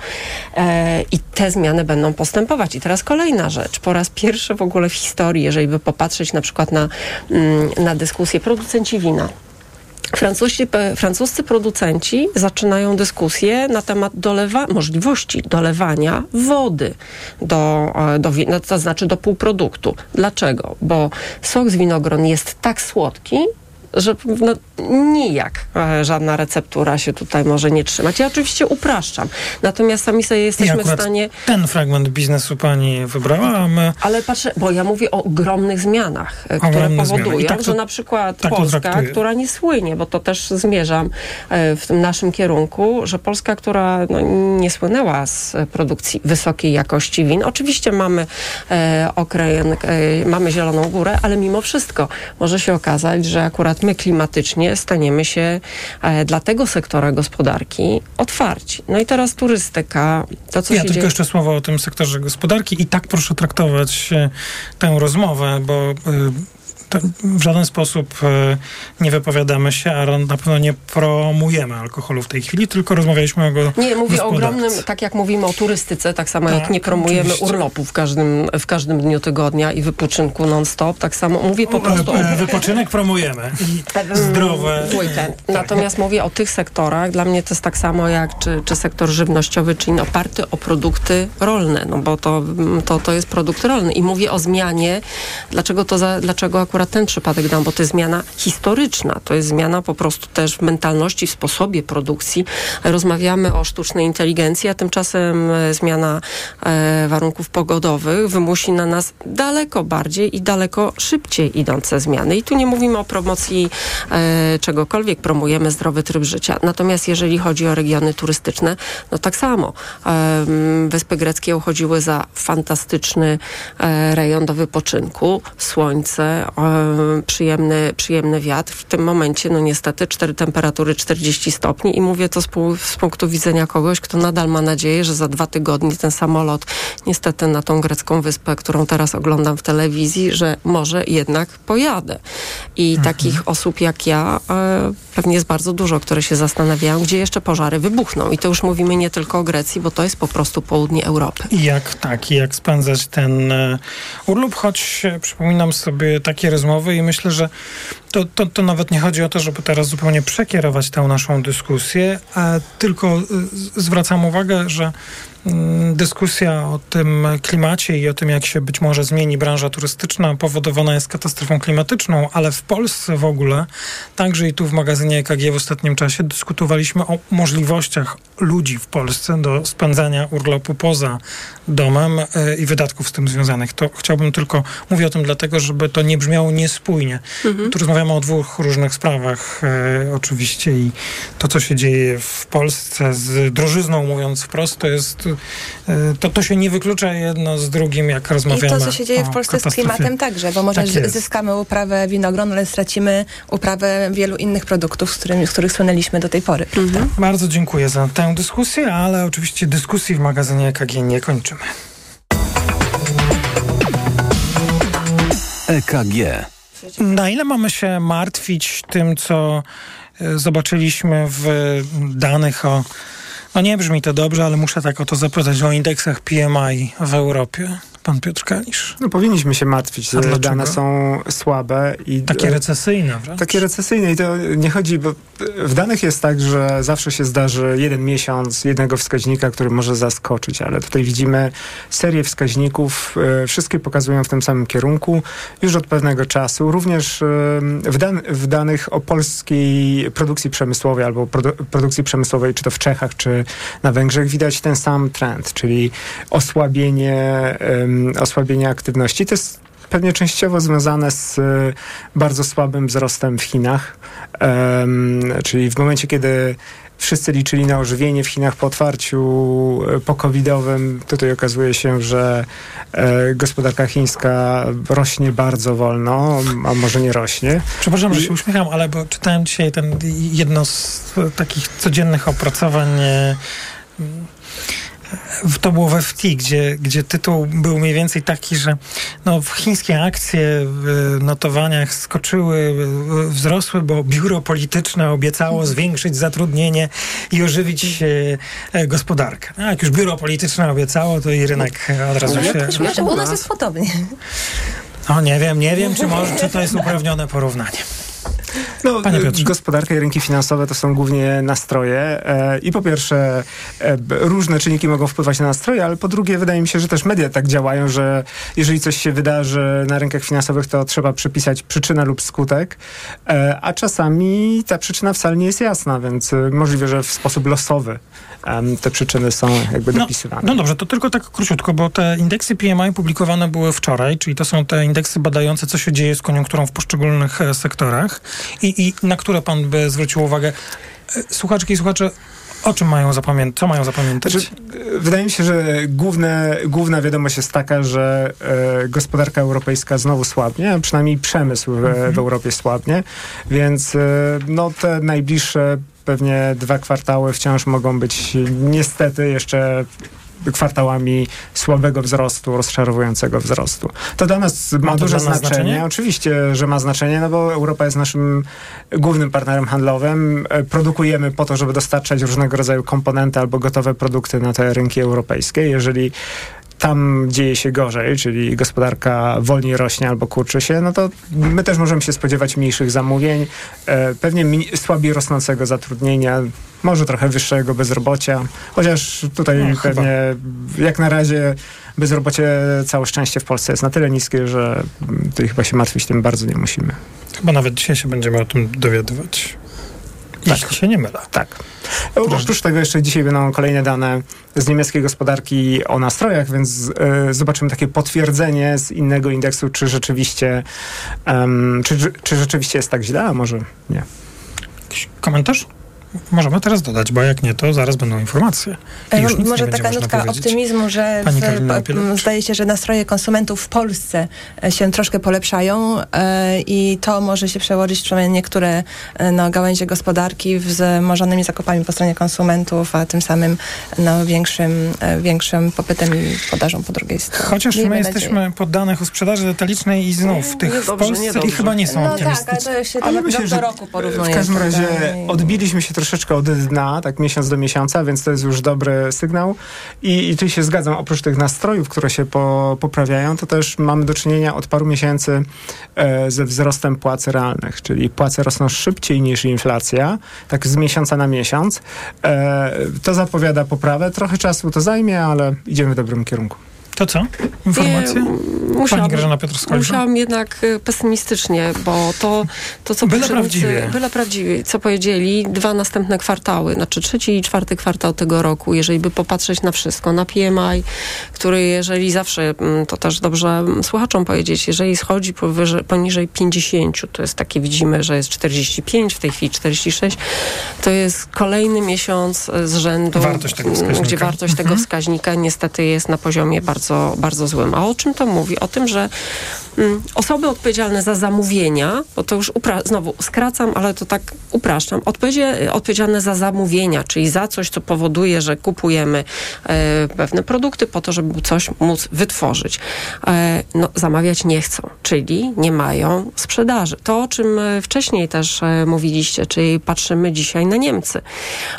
I te zmiany będą postępować. I teraz kolejna rzecz. Po raz pierwszy w ogóle w historii, jeżeli by popatrzeć na przykład na, mm, na dyskusję producenci wina, Francuscy, francuscy producenci zaczynają dyskusję na temat dolewa, możliwości dolewania wody do, e, do, no, to znaczy do półproduktu. Dlaczego? Bo sok z winogron jest tak słodki, że no, nijak e, żadna receptura się tutaj może nie trzymać. Ja oczywiście upraszczam. Natomiast sami sobie jesteśmy w stanie... ten fragment biznesu pani wybrała, a my... Ale patrzę, bo ja mówię o ogromnych zmianach, e, które Ogromne powodują, tak to, że na przykład tak Polska, która nie słynie, bo to też zmierzam e, w tym naszym kierunku, że Polska, która no, nie słynęła z produkcji wysokiej jakości win. Oczywiście mamy e, e, mamy Zieloną Górę, ale mimo wszystko może się okazać, że akurat my klimatycznie staniemy się e, dla tego sektora gospodarki otwarci. No i teraz turystyka, to co ja się tylko dzieje... jeszcze słowo o tym sektorze gospodarki i tak proszę traktować e, tę rozmowę, bo e, w żaden sposób e, nie wypowiadamy się, a na pewno nie promujemy alkoholu w tej chwili, tylko rozmawialiśmy o go. Nie, mówię o ogromnym, tak jak mówimy o turystyce, tak samo tak, jak nie promujemy oczywiście. urlopu w każdym, w każdym dniu tygodnia i wypoczynku non-stop, tak samo mówię po prostu o... Wypoczynek promujemy. Zdrowe. Weekend. Natomiast mówię o tych sektorach, dla mnie to jest tak samo jak czy, czy sektor żywnościowy, czyli oparty o produkty rolne, no bo to, to, to jest produkt rolny i mówię o zmianie, dlaczego to za, dlaczego akurat akurat ten przypadek dam, bo to jest zmiana historyczna. To jest zmiana po prostu też w mentalności, w sposobie produkcji. Rozmawiamy o sztucznej inteligencji, a tymczasem e, zmiana e, warunków pogodowych wymusi na nas daleko bardziej i daleko szybciej idące zmiany. I tu nie mówimy o promocji e, czegokolwiek, promujemy zdrowy tryb życia. Natomiast jeżeli chodzi o regiony turystyczne, no tak samo. E, Wyspy Greckie uchodziły za fantastyczny e, rejon do wypoczynku, słońce, przyjemny, przyjemny wiatr. W tym momencie, no niestety, cztery temperatury 40 stopni i mówię to z, z punktu widzenia kogoś, kto nadal ma nadzieję, że za dwa tygodnie ten samolot niestety na tą grecką wyspę, którą teraz oglądam w telewizji, że może jednak pojadę. I mhm. takich osób jak ja e, pewnie jest bardzo dużo, które się zastanawiają, gdzie jeszcze pożary wybuchną. I to już mówimy nie tylko o Grecji, bo to jest po prostu południe Europy. I jak tak, i jak spędzać ten e, urlop, choć e, przypominam sobie takie rozmowy i myślę, że to, to, to nawet nie chodzi o to, żeby teraz zupełnie przekierować tę naszą dyskusję, a tylko e, zwracam uwagę, że dyskusja o tym klimacie i o tym, jak się być może zmieni branża turystyczna, powodowana jest katastrofą klimatyczną, ale w Polsce w ogóle, także i tu w magazynie EKG w ostatnim czasie dyskutowaliśmy o możliwościach ludzi w Polsce do spędzania urlopu poza domem e, i wydatków z tym związanych. To chciałbym tylko, mówię o tym dlatego, żeby to nie brzmiało niespójnie. Mhm. Tu rozmawiamy o dwóch różnych sprawach e, oczywiście i to, co się dzieje w Polsce z drożyzną, mówiąc wprost, to jest to, to się nie wyklucza jedno z drugim, jak rozmawiamy. I to, co się dzieje w Polsce z klimatem także, bo może tak zyskamy uprawę winogron, ale stracimy uprawę wielu innych produktów, z, którymi, z których słynęliśmy do tej pory. Mhm. Bardzo dziękuję za tę dyskusję, ale oczywiście dyskusji w magazynie EKG nie kończymy. EKG. Na ile mamy się martwić tym, co e, zobaczyliśmy w danych o no nie brzmi to dobrze, ale muszę tak o to zapytać o indeksach PMI w Europie pan Piotr Kalisz? No powinniśmy się martwić, że dane są słabe. i Takie e, recesyjne wręcz. Takie recesyjne i to nie chodzi, bo w danych jest tak, że zawsze się zdarzy jeden miesiąc jednego wskaźnika, który może zaskoczyć, ale tutaj widzimy serię wskaźników, e, wszystkie pokazują w tym samym kierunku już od pewnego czasu. Również e, w, dan w danych o polskiej produkcji przemysłowej albo produ produkcji przemysłowej, czy to w Czechach, czy na Węgrzech widać ten sam trend, czyli osłabienie osłabienia aktywności. To jest pewnie częściowo związane z e, bardzo słabym wzrostem w Chinach, czyli w momencie, kiedy wszyscy liczyli na ożywienie w Chinach po otwarciu e, po-covidowym. Tutaj okazuje się, że e, gospodarka chińska rośnie bardzo wolno, a może nie rośnie. Przepraszam, że się uśmiecham, ale bo czytałem dzisiaj ten jedno z takich codziennych opracowań to było we FT, gdzie, gdzie tytuł był mniej więcej taki, że no, chińskie akcje w notowaniach skoczyły, wzrosły, bo biuro polityczne obiecało zwiększyć zatrudnienie i ożywić e, gospodarkę. A jak już biuro polityczne obiecało, to i rynek od razu no, się... Bo u nas jest podobnie. No nie wiem, nie wiem, czy, może, czy to jest uprawnione porównanie. No, Piotrze. Gospodarka i rynki finansowe to są głównie nastroje e, i po pierwsze e, różne czynniki mogą wpływać na nastroje, ale po drugie wydaje mi się, że też media tak działają, że jeżeli coś się wydarzy na rynkach finansowych, to trzeba przypisać przyczynę lub skutek, e, a czasami ta przyczyna wcale nie jest jasna, więc możliwe, że w sposób losowy te przyczyny są jakby no, dopisywane. No dobrze, to tylko tak króciutko, bo te indeksy PMI publikowane były wczoraj, czyli to są te indeksy badające, co się dzieje z koniunkturą w poszczególnych e, i, i na które pan by zwrócił uwagę. E, słuchaczki i słuchacze o czym mają zapamiętać? Co mają zapamiętać? Znaczy, wydaje mi się, że główne, główna wiadomość jest taka, że e, gospodarka europejska znowu słabnie, a przynajmniej przemysł w, mhm. w Europie słabnie, więc e, no, te najbliższe pewnie dwa kwartały wciąż mogą być niestety jeszcze kwartałami słabego wzrostu, rozczarowującego wzrostu. To dla nas ma, ma duże znaczenie. znaczenie. Oczywiście, że ma znaczenie, no bo Europa jest naszym głównym partnerem handlowym. E, produkujemy po to, żeby dostarczać różnego rodzaju komponenty albo gotowe produkty na te rynki europejskie. Jeżeli tam dzieje się gorzej, czyli gospodarka wolniej rośnie albo kurczy się, no to my też możemy się spodziewać mniejszych zamówień, e, pewnie słabiej rosnącego zatrudnienia, może trochę wyższego bezrobocia, chociaż tutaj no, pewnie chyba. jak na razie bezrobocie, całe szczęście w Polsce jest na tyle niskie, że tutaj chyba się martwić tym bardzo nie musimy. Chyba nawet dzisiaj się będziemy o tym dowiadywać. Tak. Jeśli się nie mylę. Tak. Oprócz tego jeszcze dzisiaj będą kolejne dane z niemieckiej gospodarki o nastrojach, więc y, zobaczymy takie potwierdzenie z innego indeksu, czy rzeczywiście, um, czy, czy rzeczywiście jest tak źle, a może nie. Jakiś komentarz? Możemy teraz dodać, bo jak nie, to zaraz będą informacje. E, może taka nutka optymizmu, że w, zdaje się, że nastroje konsumentów w Polsce e, się troszkę polepszają e, i to może się przełożyć przynajmniej niektóre e, no, gałęzie gospodarki z możonymi zakupami po stronie konsumentów, a tym samym no, większym, większym popytem i podażą po drugiej stronie. Chociaż my jesteśmy pod danych o sprzedaży detalicznej i znów tych w Polsce i chyba nie są no tak, ale to się ale myślę, do roku porównuje. W każdym razie odbiliśmy się troszeczkę od dna, tak miesiąc do miesiąca, więc to jest już dobry sygnał. I, i tu się zgadzam, oprócz tych nastrojów, które się po, poprawiają, to też mamy do czynienia od paru miesięcy e, ze wzrostem płac realnych, czyli płace rosną szybciej niż inflacja, tak z miesiąca na miesiąc. E, to zapowiada poprawę, trochę czasu to zajmie, ale idziemy w dobrym kierunku. To co? Informacje? Musiałam, Pani Grażyna Musiałam jednak y, pesymistycznie, bo to, to co byle prawdziwie. byle prawdziwie, co powiedzieli, dwa następne kwartały, znaczy trzeci i czwarty kwartał tego roku, jeżeli by popatrzeć na wszystko, na PMI, który jeżeli zawsze, mm, to też dobrze słuchaczom powiedzieć, jeżeli schodzi powyżej, poniżej 50, to jest takie, widzimy, że jest 45, w tej chwili 46, to jest kolejny miesiąc z rzędu, wartość gdzie wartość mhm. tego wskaźnika niestety jest na poziomie bardzo bardzo, bardzo złym. A o czym to mówi? O tym, że mm, osoby odpowiedzialne za zamówienia, bo to już znowu skracam, ale to tak upraszczam, odpowiedzialne za zamówienia, czyli za coś, co powoduje, że kupujemy e, pewne produkty po to, żeby coś móc wytworzyć. E, no, zamawiać nie chcą, czyli nie mają sprzedaży. To, o czym e, wcześniej też e, mówiliście, czyli patrzymy dzisiaj na Niemcy,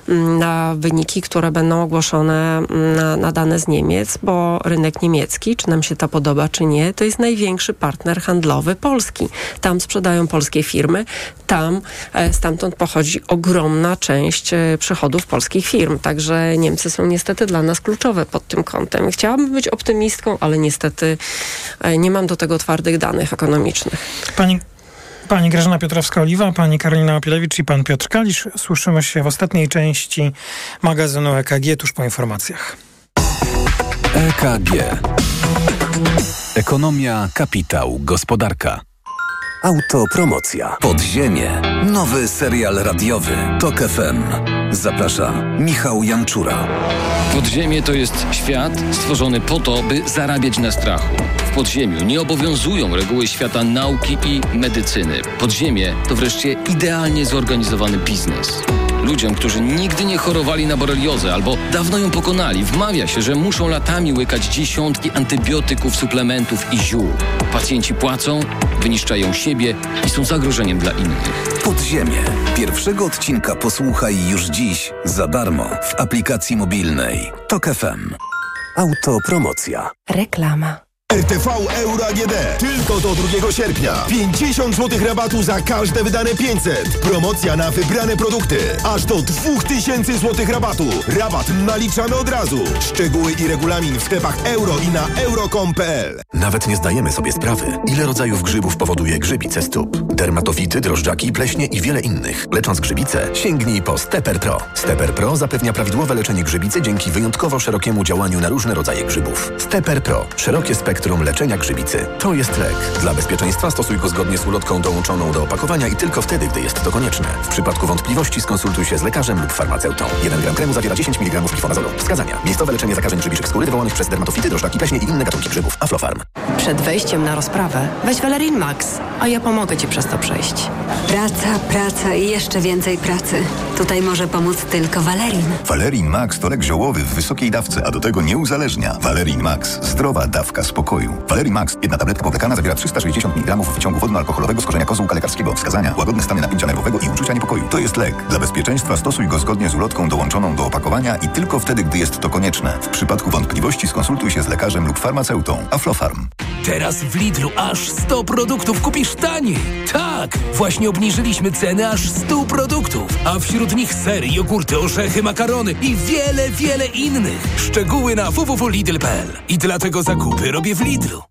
mm, na wyniki, które będą ogłoszone mm, na, na dane z Niemiec, bo rynek niemiecki, czy nam się to podoba, czy nie, to jest największy partner handlowy Polski. Tam sprzedają polskie firmy, tam e, stamtąd pochodzi ogromna część e, przychodów polskich firm. Także Niemcy są niestety dla nas kluczowe pod tym kątem. Chciałabym być optymistką, ale niestety e, nie mam do tego twardych danych ekonomicznych. Pani Pani Grażyna Piotrowska-Oliwa, pani Karolina Opielewicz i pan Piotr Kalisz. Słyszymy się w ostatniej części magazynu EKG tuż po informacjach. EKG. Ekonomia, kapitał, gospodarka. Autopromocja. Podziemie. Nowy serial radiowy. Tok FM. Zaprasza Michał Janczura. Podziemie to jest świat stworzony po to, by zarabiać na strachu. W podziemiu nie obowiązują reguły świata nauki i medycyny. Podziemie to wreszcie idealnie zorganizowany biznes. Ludziom, którzy nigdy nie chorowali na boreliozę albo dawno ją pokonali, wmawia się, że muszą latami łykać dziesiątki antybiotyków, suplementów i ziół. Pacjenci płacą, wyniszczają siebie i są zagrożeniem dla innych. Podziemie. Pierwszego odcinka posłuchaj już dziś za darmo w aplikacji mobilnej. Tok FM. Autopromocja. Reklama. RTV Euro AGD. Tylko do 2 sierpnia. 50 zł rabatu za każde wydane 500. Promocja na wybrane produkty. Aż do 2000 zł rabatu. Rabat naliczamy od razu. Szczegóły i regulamin w sklepach euro i na euro.com.pl. Nawet nie zdajemy sobie sprawy, ile rodzajów grzybów powoduje grzybice stóp. Dermatofity, drożdżaki, pleśnie i wiele innych. Lecząc grzybice, sięgnij po Steper Pro. Steper Pro zapewnia prawidłowe leczenie grzybicy dzięki wyjątkowo szerokiemu działaniu na różne rodzaje grzybów. Steper Pro. Szerokie spektrum leczenia grzybicy. To jest lek. Dla bezpieczeństwa stosuj go zgodnie z ulotką dołączoną do opakowania i tylko wtedy, gdy jest to konieczne. W przypadku wątpliwości skonsultuj się z lekarzem lub farmaceutą. 1 gram kremu zawiera 10 mg glifonazolu. Wskazania. Miejscowe leczenie zakażeń grzybiczych skóry wywołanych przez dermatofity, drożdżaki, pleśnie i inne gatunki grzybów. Aflofarm. Przed wejściem na rozprawę weź Valerin Max, a ja pomogę Ci przez to przejść. Praca, praca i jeszcze więcej pracy. Tutaj może pomóc tylko Valerin. Valerin Max to lek ziołowy w wysokiej dawce, a do tego nie uzależnia. Valerin Max. Zdrowa dawka spokoju. Valerin Max. Jedna tabletka powlekana zawiera 360 mg wyciągu wodno-alkoholowego z korzenia kozłka lekarskiego. Wskazania. Łagodne stany napięcia nerwowego i uczucia niepokoju. To jest lek. Dla bezpieczeństwa stosuj go zgodnie z ulotką dołączoną do opakowania i tylko wtedy, gdy jest to konieczne. W przypadku wątpliwości skonsultuj się z lekarzem lub farmaceutą. Aflofarm. Teraz w Lidlu aż 100 produktów kupisz taniej. Tak! Właśnie obniżyliśmy ceny aż 100 produktów. A wśród nich sery, jogurty, orzechy, makarony i wiele, wiele innych. Szczegóły na www.lidl.pl. I dlatego zakupy robię w Lidlu.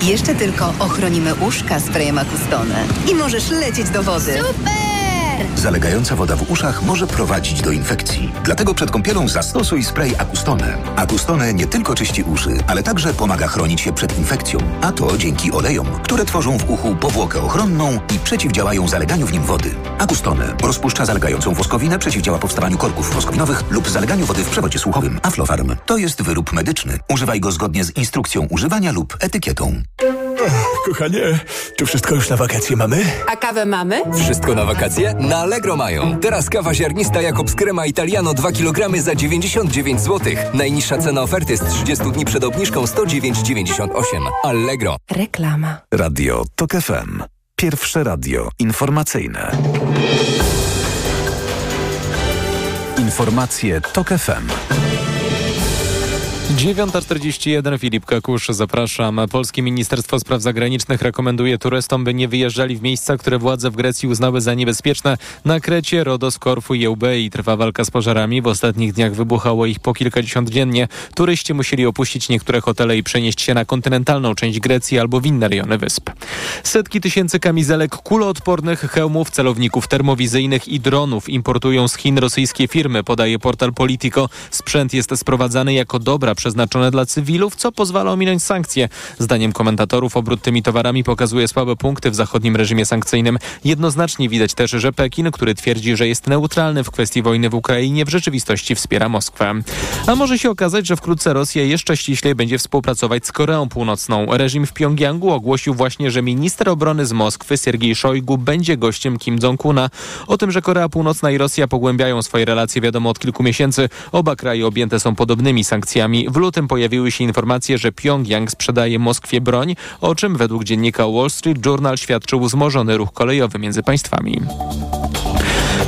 Jeszcze tylko ochronimy uszka sprayem Acustone i możesz lecieć do wody. Super! Zalegająca woda w uszach może prowadzić do infekcji. Dlatego przed kąpielą zastosuj spray Acustone. Acustone nie tylko czyści uszy, ale także pomaga chronić się przed infekcją. A to dzięki olejom, które tworzą w uchu powłokę ochronną i przeciwdziałają zaleganiu w nim wody. Acustone rozpuszcza zalegającą woskowinę, przeciwdziała powstawaniu korków woskowinowych lub zaleganiu wody w przewodzie słuchowym. Aflofarm to jest wyrób medyczny. Używaj go zgodnie z instrukcją używania lub etykietą. Kochanie, to wszystko już na wakacje mamy? A kawę mamy? Wszystko na wakacje? Na Allegro mają. Teraz kawa ziarnista Jakobs Crema Italiano 2 kg za 99 zł. Najniższa cena oferty z 30 dni przed obniżką 109,98. Allegro. Reklama. Radio TOK FM. Pierwsze radio informacyjne. Informacje TOK FM. 9.41 Filip Kakusz, zapraszam. Polskie Ministerstwo Spraw Zagranicznych rekomenduje turystom, by nie wyjeżdżali w miejsca, które władze w Grecji uznały za niebezpieczne. Na Krecie, Rodos, Korfu i Eubei trwa walka z pożarami. W ostatnich dniach wybuchało ich po kilkadziesiąt dziennie. Turyści musieli opuścić niektóre hotele i przenieść się na kontynentalną część Grecji albo w inne rejony wysp. Setki tysięcy kamizelek kuloodpornych, hełmów, celowników termowizyjnych i dronów importują z Chin rosyjskie firmy, podaje portal Politico. Sprzęt jest sprowadzany jako dobra przeznaczone dla cywilów, co pozwala ominąć sankcje. Zdaniem komentatorów obrót tymi towarami pokazuje słabe punkty w zachodnim reżimie sankcyjnym. Jednoznacznie widać też, że Pekin, który twierdzi, że jest neutralny w kwestii wojny w Ukrainie, w rzeczywistości wspiera Moskwę. A może się okazać, że wkrótce Rosja jeszcze ściślej będzie współpracować z Koreą Północną. Reżim w Pjongjangu ogłosił właśnie, że minister obrony z Moskwy Siergiej Szojgu będzie gościem Kim Jong-una. O tym, że Korea Północna i Rosja pogłębiają swoje relacje wiadomo od kilku miesięcy. Oba kraje objęte są podobnymi sankcjami. W lutym pojawiły się informacje, że Pjongjang sprzedaje Moskwie broń, o czym według dziennika Wall Street Journal świadczył wzmożony ruch kolejowy między państwami.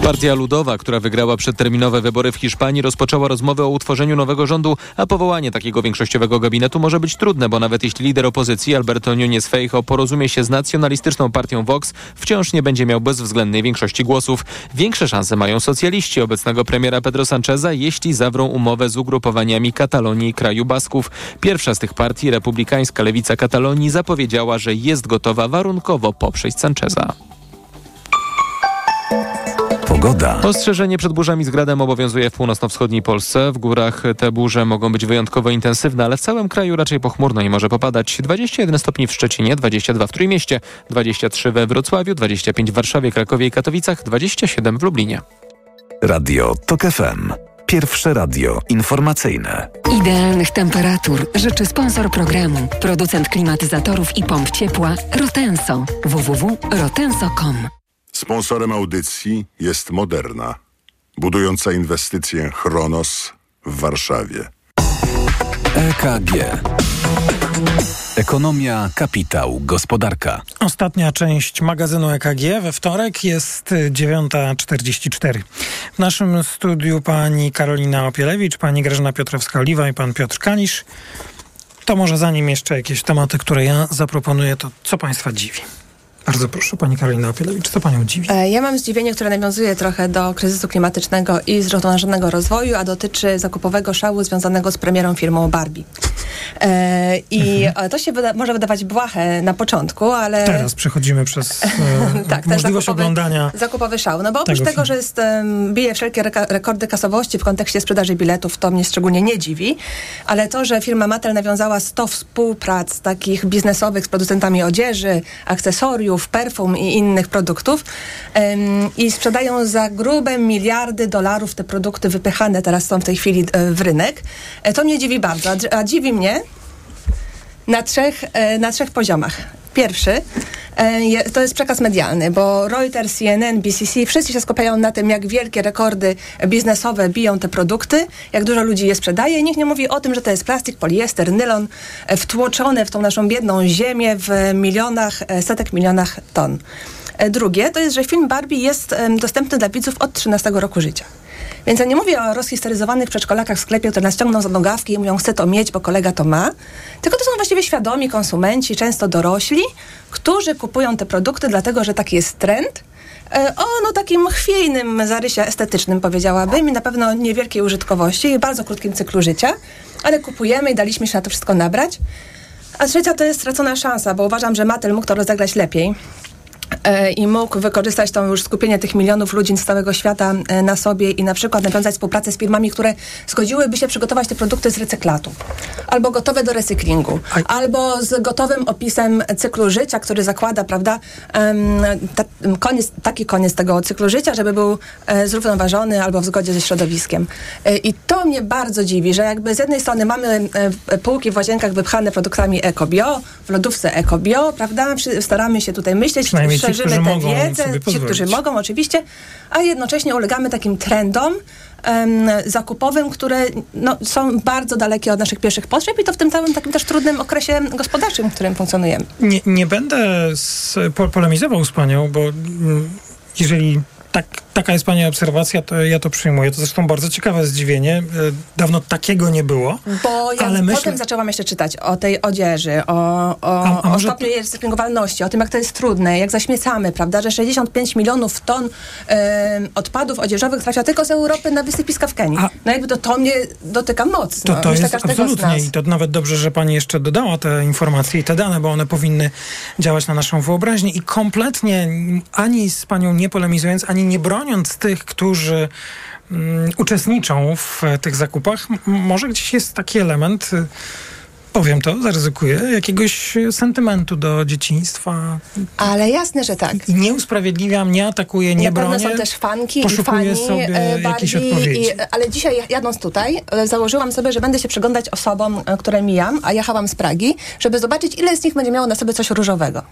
Partia Ludowa, która wygrała przedterminowe wybory w Hiszpanii, rozpoczęła rozmowy o utworzeniu nowego rządu, a powołanie takiego większościowego gabinetu może być trudne, bo nawet jeśli lider opozycji Alberto Núñez Feijo porozumie się z nacjonalistyczną partią Vox, wciąż nie będzie miał bezwzględnej większości głosów. Większe szanse mają socjaliści obecnego premiera Pedro Sancheza, jeśli zawrą umowę z ugrupowaniami Katalonii i kraju Basków. Pierwsza z tych partii, republikańska lewica Katalonii, zapowiedziała, że jest gotowa warunkowo poprzeć Sancheza. Pogoda. Ostrzeżenie przed burzami z gradem obowiązuje w północno-wschodniej Polsce. W górach te burze mogą być wyjątkowo intensywne, ale w całym kraju raczej pochmurno i może popadać. 21 stopni w Szczecinie, 22 w Trójmieście, 23 we Wrocławiu, 25 w Warszawie, Krakowie i Katowicach, 27 w Lublinie. Radio TOK FM. Pierwsze radio informacyjne. Idealnych temperatur życzy sponsor programu, producent klimatyzatorów i pomp ciepła Rotenso. www.rotenso.com Sponsorem audycji jest Moderna, budująca inwestycję Chronos w Warszawie. EKG. Ekonomia, kapitał, gospodarka. Ostatnia część magazynu EKG we wtorek jest 9.44. W naszym studiu pani Karolina Opielewicz, pani Grażyna Piotrowska-Oliwa i pan Piotr Kanisz. To może zanim jeszcze jakieś tematy, które ja zaproponuję, to co państwa dziwi? Bardzo proszę, pani Karolina Opielewicz, co panią dziwi? E, ja mam zdziwienie, które nawiązuje trochę do kryzysu klimatycznego i zrównoważonego rozwoju, a dotyczy zakupowego szału związanego z premierą firmą Barbie. E, I mhm. to się wyda może wydawać błahe na początku, ale... Teraz przechodzimy przez e, [LAUGHS] tak, możliwość zakupowy, oglądania Zakupowy szał. No bo oprócz tego, tego że jest, bije wszelkie rekordy kasowości w kontekście sprzedaży biletów, to mnie szczególnie nie dziwi, ale to, że firma Mattel nawiązała 100 współprac takich biznesowych z producentami odzieży, akcesoriów, perfum i innych produktów i sprzedają za grube miliardy dolarów te produkty wypychane teraz są w tej chwili e, w rynek. E, to mnie dziwi bardzo, a dziwi mnie na trzech, e, na trzech poziomach. Pierwszy to jest przekaz medialny, bo Reuters, CNN, BCC, wszyscy się skupiają na tym, jak wielkie rekordy biznesowe biją te produkty, jak dużo ludzi je sprzedaje. Nikt nie mówi o tym, że to jest plastik, poliester, nylon, wtłoczone w tą naszą biedną ziemię w milionach, setek milionach ton. Drugie to jest, że film Barbie jest dostępny dla widzów od 13 roku życia. Więc ja nie mówię o rozhistoryzowanych przedszkolakach w sklepie, które nas ciągną za nogawki i mówią, chcę to mieć, bo kolega to ma. Tylko to są właściwie świadomi konsumenci, często dorośli, którzy kupują te produkty dlatego, że taki jest trend, e, o no takim chwiejnym zarysie estetycznym powiedziałabym i na pewno niewielkiej użytkowości i bardzo krótkim cyklu życia, ale kupujemy i daliśmy się na to wszystko nabrać. A trzecia to jest stracona szansa, bo uważam, że Mattel mógł to rozegrać lepiej. E, i mógł wykorzystać to już skupienie tych milionów ludzi z całego świata e, na sobie i na przykład nawiązać współpracę z firmami, które zgodziłyby się przygotować te produkty z recyklatu. Albo gotowe do recyklingu. Albo z gotowym opisem cyklu życia, który zakłada, prawda, ta, koniec, taki koniec tego cyklu życia, żeby był e, zrównoważony albo w zgodzie ze środowiskiem. I to mnie bardzo dziwi, że jakby z jednej strony mamy półki w łazienkach wypchane produktami ekobio, w lodówce ekobio, prawda, staramy się tutaj myśleć, szerzymy tę wiedzę, ci, którzy mogą oczywiście, a jednocześnie ulegamy takim trendom, zakupowym, które no, są bardzo dalekie od naszych pierwszych potrzeb i to w tym całym takim też trudnym okresie gospodarczym, w którym funkcjonujemy. Nie, nie będę z, po, polemizował z panią, bo mm, jeżeli tak, taka jest Pani obserwacja, to ja to przyjmuję. To zresztą bardzo ciekawe zdziwienie. E, dawno takiego nie było. Bo ja ale myślę... potem zaczęłam jeszcze czytać o tej odzieży, o, o, a, a może... o stopniu o tym, jak to jest trudne, jak zaśmiecamy, prawda, że 65 milionów ton e, odpadów odzieżowych trafia tylko z Europy na wysypiska w Kenii. A... No jakby to, to mnie dotyka mocno. To, to jest absolutnie i to nawet dobrze, że Pani jeszcze dodała te informacje i te dane, bo one powinny działać na naszą wyobraźnię i kompletnie ani z Panią nie polemizując, ani nie broniąc tych, którzy um, uczestniczą w tych zakupach, może gdzieś jest taki element y, powiem to, zaryzykuję, jakiegoś sentymentu do dzieciństwa. Ale jasne, że tak. I nie usprawiedliwiam, nie atakuję, nie Na bronię. są też fanki poszukuję i fani sobie Barbie, jakieś odpowiedzi. I, ale dzisiaj jadąc tutaj, e, założyłam sobie, że będę się przyglądać osobom, e, które mijam, a jechałam z Pragi, żeby zobaczyć, ile z nich będzie miało na sobie coś różowego.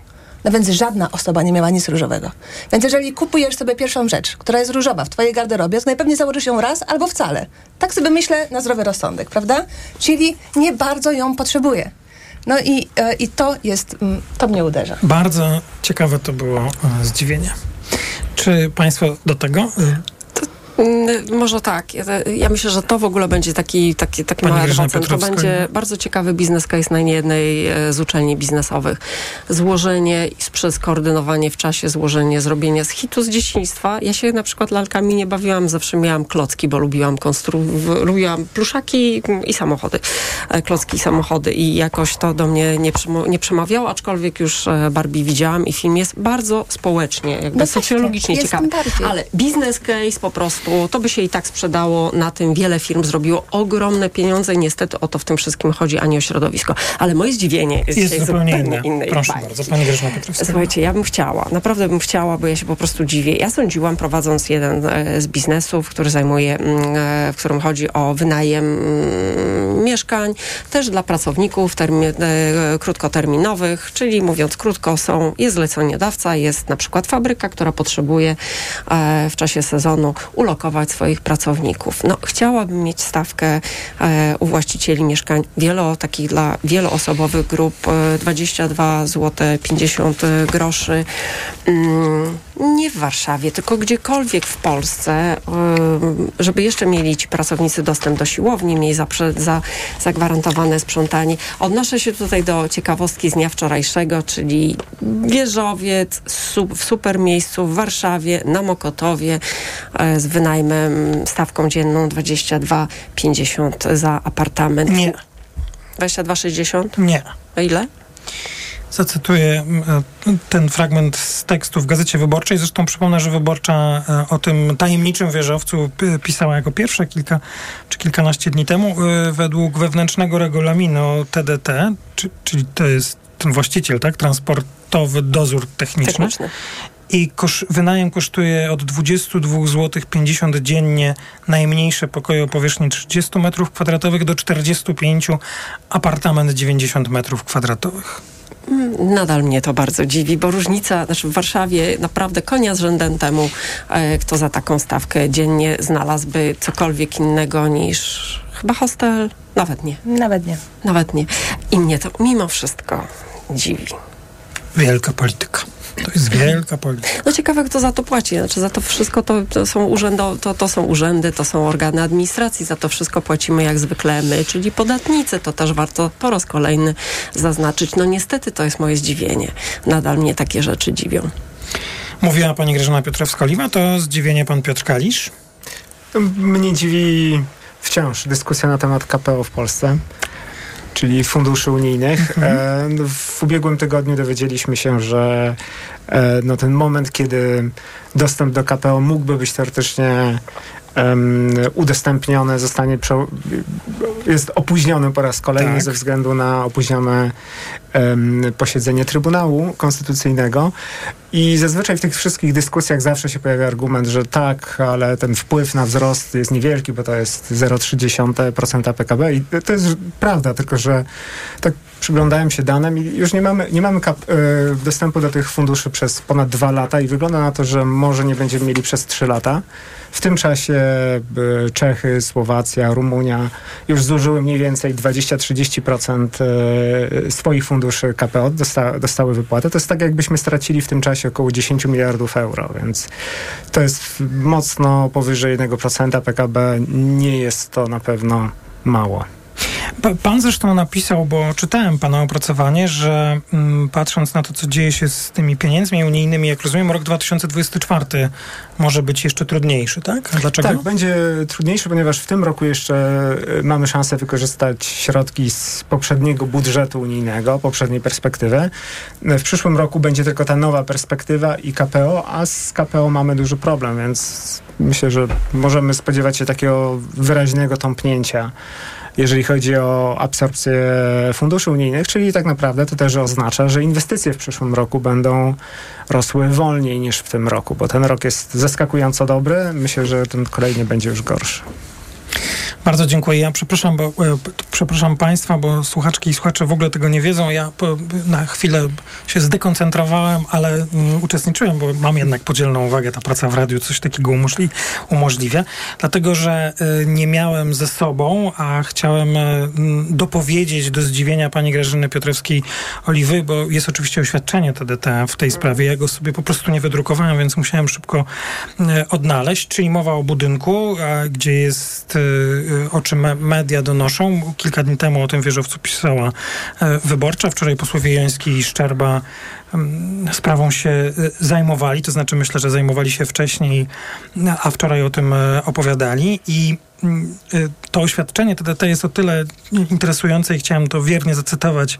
No więc żadna osoba nie miała nic różowego. Więc jeżeli kupujesz sobie pierwszą rzecz, która jest różowa w twojej garderobie, to najpewniej założysz ją raz albo wcale. Tak sobie myślę na zdrowy rozsądek, prawda? Czyli nie bardzo ją potrzebuję. No i, e, i to jest, mm, to mnie uderza. Bardzo ciekawe to było e, zdziwienie. Czy państwo do tego Mm, może tak. Ja, ja, myślę, że to w ogóle będzie taki, taki, taki mały adwocent. To będzie bardzo ciekawy biznes case na niejednej e, z uczelni biznesowych. Złożenie przez koordynowanie w czasie, złożenie, zrobienie z hitu z dzieciństwa. Ja się na przykład lalkami nie bawiłam, zawsze miałam klocki, bo lubiłam lubiłam pluszaki i samochody. E, klocki i samochody i jakoś to do mnie nie, nie przemawiało, aczkolwiek już e, Barbie widziałam i film jest bardzo społecznie, jakby no socjologicznie ciekawy. Ale biznes case po prostu to by się i tak sprzedało, na tym wiele firm zrobiło ogromne pieniądze i niestety o to w tym wszystkim chodzi, a nie o środowisko. Ale moje zdziwienie jest, jest zupełnie, zupełnie inne. Proszę bajki. bardzo, pani Grażyna Piotrowska. Słuchajcie, ja bym chciała, naprawdę bym chciała, bo ja się po prostu dziwię. Ja sądziłam, prowadząc jeden e, z biznesów, który zajmuje, mm, e, w którym chodzi o wynajem mm, mieszkań, też dla pracowników termi, e, krótkoterminowych, czyli mówiąc krótko, są, jest zleceniodawca, jest na przykład fabryka, która potrzebuje w czasie sezonu ulokować swoich pracowników. No, chciałabym mieć stawkę e, u właścicieli mieszkań wielo, takich dla wieloosobowych grup e, 22 zł 50 groszy. Mm, nie w Warszawie, tylko gdziekolwiek w Polsce, e, żeby jeszcze mieli ci pracownicy dostęp do siłowni, mieli za, za, zagwarantowane sprzątanie. Odnoszę się tutaj do ciekawostki z dnia wczorajszego, czyli wieżowiec w super miejscu w Warszawie, na Mokotowie e, z wynajmem, stawką dzienną 22,50 za apartament. Nie. 22,60? Nie. A ile? Zacytuję e, ten fragment z tekstu w Gazecie Wyborczej. Zresztą przypomnę, że Wyborcza e, o tym tajemniczym wieżowcu pisała jako pierwsza kilka czy kilkanaście dni temu. E, według wewnętrznego regulaminu TDT, czyli to jest ten właściciel, tak? Transportowy dozór techniczny. techniczny. I kosz, wynajem kosztuje od 22 zł 50 dziennie najmniejsze pokoje o powierzchni 30 m2 do 45 apartament 90 m2. Nadal mnie to bardzo dziwi, bo różnica, znaczy w Warszawie naprawdę konia z rzędem temu, e, kto za taką stawkę dziennie znalazłby cokolwiek innego niż chyba hostel. Nawet nie. Nawet nie. Nawet nie. I mnie to mimo wszystko dziwi. Wielka polityka. To jest wielka polityka. No ciekawe, kto za to płaci. Znaczy za to wszystko to, to, są urzędy, to, to są urzędy, to są organy administracji. Za to wszystko płacimy jak zwykle my, czyli podatnicy. To też warto po raz kolejny zaznaczyć. No niestety to jest moje zdziwienie. Nadal mnie takie rzeczy dziwią. Mówiła pani Grażyna Piotrowska-Oliwa, to zdziwienie pan Piotr Kalisz? Mnie dziwi wciąż dyskusja na temat KPO w Polsce czyli funduszy unijnych. Mhm. E, w ubiegłym tygodniu dowiedzieliśmy się, że e, no, ten moment, kiedy dostęp do KPO mógłby być teoretycznie um, udostępnione, zostanie jest opóźniony po raz kolejny tak. ze względu na opóźnione um, posiedzenie Trybunału Konstytucyjnego. I zazwyczaj w tych wszystkich dyskusjach zawsze się pojawia argument, że tak, ale ten wpływ na wzrost jest niewielki, bo to jest 0,3% PKB. I to jest prawda, tylko że tak przyglądałem się danym i już nie mamy, nie mamy kap, y, dostępu do tych funduszy przez ponad dwa lata i wygląda na to, że może nie będziemy mieli przez trzy lata. W tym czasie y, Czechy, Słowacja, Rumunia już zużyły mniej więcej 20-30% y, swoich funduszy KPO, dosta, dostały wypłatę. To jest tak, jakbyśmy stracili w tym czasie około 10 miliardów euro, więc to jest mocno powyżej 1% PKB. Nie jest to na pewno mało. Pan zresztą napisał, bo czytałem pana opracowanie, że mm, patrząc na to, co dzieje się z tymi pieniędzmi unijnymi, jak rozumiem, rok 2024 może być jeszcze trudniejszy, tak? A dlaczego? Tak, będzie trudniejszy, ponieważ w tym roku jeszcze e, mamy szansę wykorzystać środki z poprzedniego budżetu unijnego, poprzedniej perspektywy. W przyszłym roku będzie tylko ta nowa perspektywa i KPO, a z KPO mamy duży problem, więc myślę, że możemy spodziewać się takiego wyraźnego tąpnięcia jeżeli chodzi o absorpcję funduszy unijnych, czyli tak naprawdę to też oznacza, że inwestycje w przyszłym roku będą rosły wolniej niż w tym roku, bo ten rok jest zaskakująco dobry. Myślę, że ten kolejny będzie już gorszy. Bardzo dziękuję. Ja przepraszam, bo, e, przepraszam Państwa, bo słuchaczki i słuchacze w ogóle tego nie wiedzą. Ja na chwilę się zdekoncentrowałem, ale uczestniczyłem, bo mam jednak podzielną uwagę. Ta praca w radiu coś takiego umożli, umożliwia. Dlatego, że y, nie miałem ze sobą, a chciałem y, dopowiedzieć do zdziwienia pani Grażyny Piotrowskiej-Oliwy, bo jest oczywiście oświadczenie TDT w tej sprawie. Ja go sobie po prostu nie wydrukowałem, więc musiałem szybko odnaleźć. Czyli mowa o budynku, gdzie jest o czym media donoszą. Kilka dni temu o tym wieżowcu pisała e, Wyborcza. Wczoraj posłowie Joński i Szczerba sprawą się y, zajmowali, to znaczy myślę, że zajmowali się wcześniej, a wczoraj o tym e, opowiadali i mm, y, to oświadczenie TDT jest o tyle interesujące i chciałem to wiernie zacytować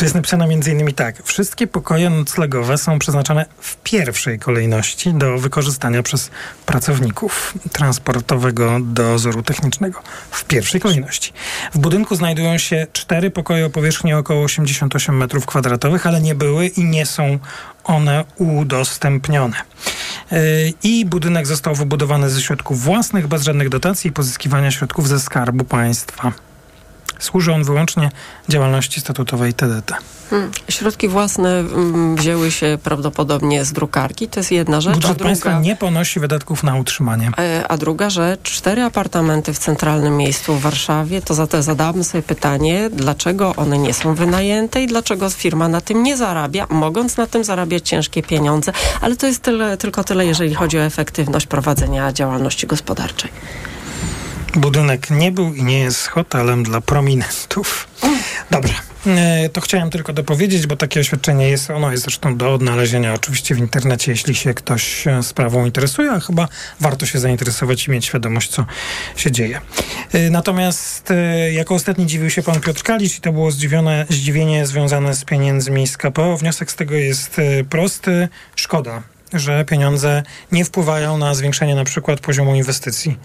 to jest napisane między innymi tak. Wszystkie pokoje noclegowe są przeznaczone w pierwszej kolejności do wykorzystania przez pracowników transportowego dozoru technicznego. W pierwszej kolejności. W budynku znajdują się cztery pokoje o powierzchni około 88 m2, ale nie były i nie są one udostępnione. Yy, I budynek został wybudowany ze środków własnych, bez żadnych dotacji i pozyskiwania środków ze skarbu państwa. Służy on wyłącznie działalności statutowej TDT. Hmm. Środki własne mm, wzięły się prawdopodobnie z drukarki, to jest jedna rzecz. Budżet druga, państwa nie ponosi wydatków na utrzymanie. E, a druga rzecz, cztery apartamenty w centralnym miejscu w Warszawie, to za to zadałabym sobie pytanie, dlaczego one nie są wynajęte i dlaczego firma na tym nie zarabia, mogąc na tym zarabiać ciężkie pieniądze, ale to jest tyle, tylko tyle, jeżeli chodzi o efektywność prowadzenia działalności gospodarczej. Budynek nie był i nie jest hotelem dla prominentów. Dobrze. E, to chciałem tylko dopowiedzieć, bo takie oświadczenie jest, ono jest zresztą do odnalezienia oczywiście w internecie, jeśli się ktoś sprawą interesuje, a chyba warto się zainteresować i mieć świadomość, co się dzieje. E, natomiast e, jako ostatni dziwił się pan Piotr Kalisz i to było zdziwione, zdziwienie związane z pieniędzmi z KPO. Wniosek z tego jest prosty. Szkoda, że pieniądze nie wpływają na zwiększenie na przykład poziomu inwestycji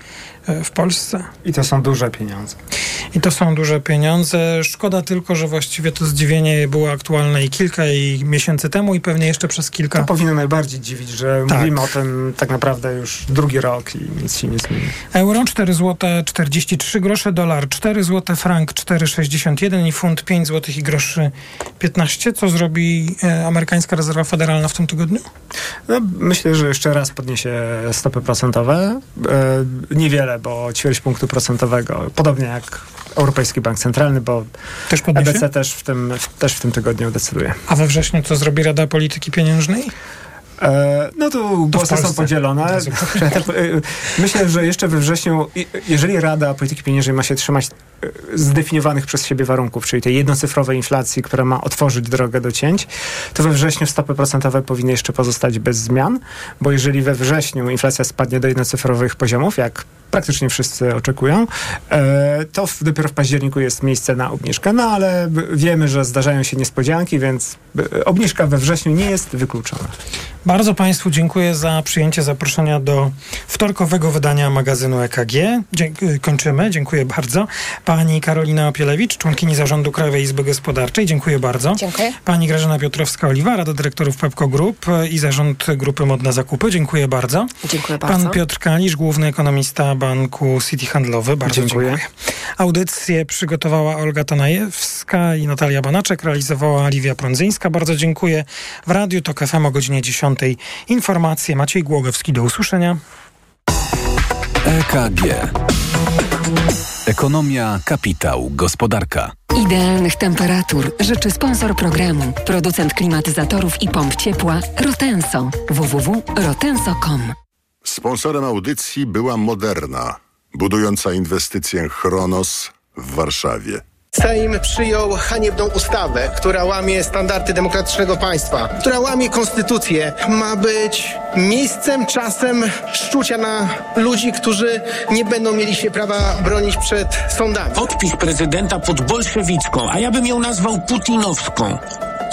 e, w Polsce. I to są duże pieniądze. I to są duże pieniądze. Szkoda tylko, że właściwie to zdziwienie było aktualne i kilka i miesięcy temu i pewnie jeszcze przez kilka. To powinno najbardziej dziwić, że tak. mówimy o tym tak naprawdę już drugi rok i nic się nie zmieni. Euro 4 zł 43 grosze, dolar 4 zł, frank 4,61 i funt 5 zł i groszy 15. Co zrobi e, amerykańska rezerwa federalna w tym tygodniu? No, myślę, że jeszcze raz podniesie stopy procentowe. E, niewiele, bo ćwierć punktu procentowego. Podobnie jak Europejski Bank Centralny, bo też EBC też w, tym, też w tym tygodniu decyduje. A we wrześniu co zrobi Rada Polityki Pieniężnej? E, no tu głosy są podzielone. [LAUGHS] E, myślę, że jeszcze we wrześniu, jeżeli Rada Polityki Pieniężnej ma się trzymać e, zdefiniowanych przez siebie warunków, czyli tej jednocyfrowej inflacji, która ma otworzyć drogę do cięć, to we wrześniu stopy procentowe powinny jeszcze pozostać bez zmian, bo jeżeli we wrześniu inflacja spadnie do jednocyfrowych poziomów, jak praktycznie wszyscy oczekują, to dopiero w październiku jest miejsce na obniżkę. No ale wiemy, że zdarzają się niespodzianki, więc obniżka we wrześniu nie jest wykluczona. Bardzo Państwu dziękuję za przyjęcie zaproszenia do wtorkowego wydania magazynu EKG. Dzie- kończymy. Dziękuję bardzo. Pani Karolina Opielewicz, członkini zarządu Krajowej Izby Gospodarczej. Dziękuję bardzo. Dziękuję. Pani Grażyna Piotrowska-Oliwa, Rada Dyrektorów Pepco Group i zarząd Grupy Modne Zakupy. Dziękuję bardzo. Dziękuję bardzo. Pan Piotr Kalisz, główny ekonomista Banku City Handlowy. Bardzo dziękuję. dziękuję. Audycję przygotowała Olga Tanajewska i Natalia Banaczek. Realizowała Liwia Prądzyńska. Bardzo dziękuję. W Radiu TOK FM o godzinie 10 dziewiątej. Informacje Maciej Głogowski. Do usłyszenia. EKG. Ekonomia, kapitał, gospodarka. Idealnych temperatur życzy sponsor programu, producent klimatyzatorów i pomp ciepła Rotenso. www.rotenso.com. Sponsorem audycji była Moderna, budująca inwestycję Chronos w Warszawie. Sejm przyjął haniebną ustawę, która łamie standardy demokratycznego państwa, która łamie konstytucję. Ma być miejscem, czasem szczucia na ludzi, którzy nie będą mieli się prawa bronić przed sądami. Podpis prezydenta pod bolszewicką, a ja bym ją nazwał putinowską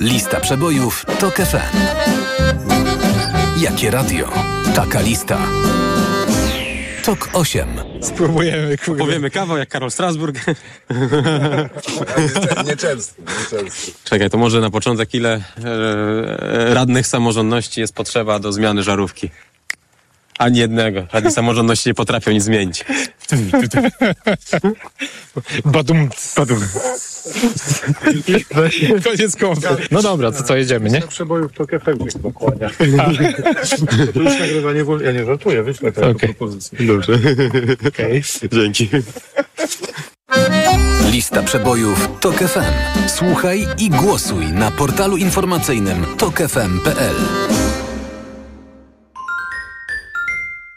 Lista przebojów TOK FM. Jakie radio? Taka lista. TOK 8. Spróbujemy. Kurde. Powiemy kawał jak Karol Strasburg. Nieczęsto. [LAUGHS] Nie Czekaj, to może na początek ile e, radnych samorządności jest potrzeba do zmiany żarówki? Ani jednego. Radni samorządności nie potrafią nic zmienić. Badum. Badum. Koniec konferencji. No dobra, to co jedziemy, nie? przebojów to efekt chyba kłania. To już nagrywanie wolno. Ja nie żartuję, wyślę tę okay. propozycję. Dobrze. Okay. Dzięki. Lista przebojów TOK FM. Słuchaj i głosuj na portalu informacyjnym tokefm.pl.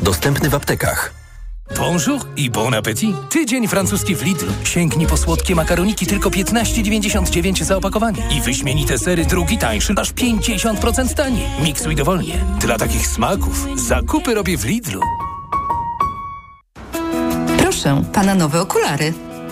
Dostępny w aptekach. Bonjour i bon appétit. Tydzień francuski w Lidlu. Sięgnij po słodkie makaroniki tylko 15,99 za opakowanie. I wyśmienite sery drugi tańszy, aż 50% taniej. Miksuj dowolnie. Dla takich smaków zakupy robię w Lidlu. Proszę, pana nowe okulary.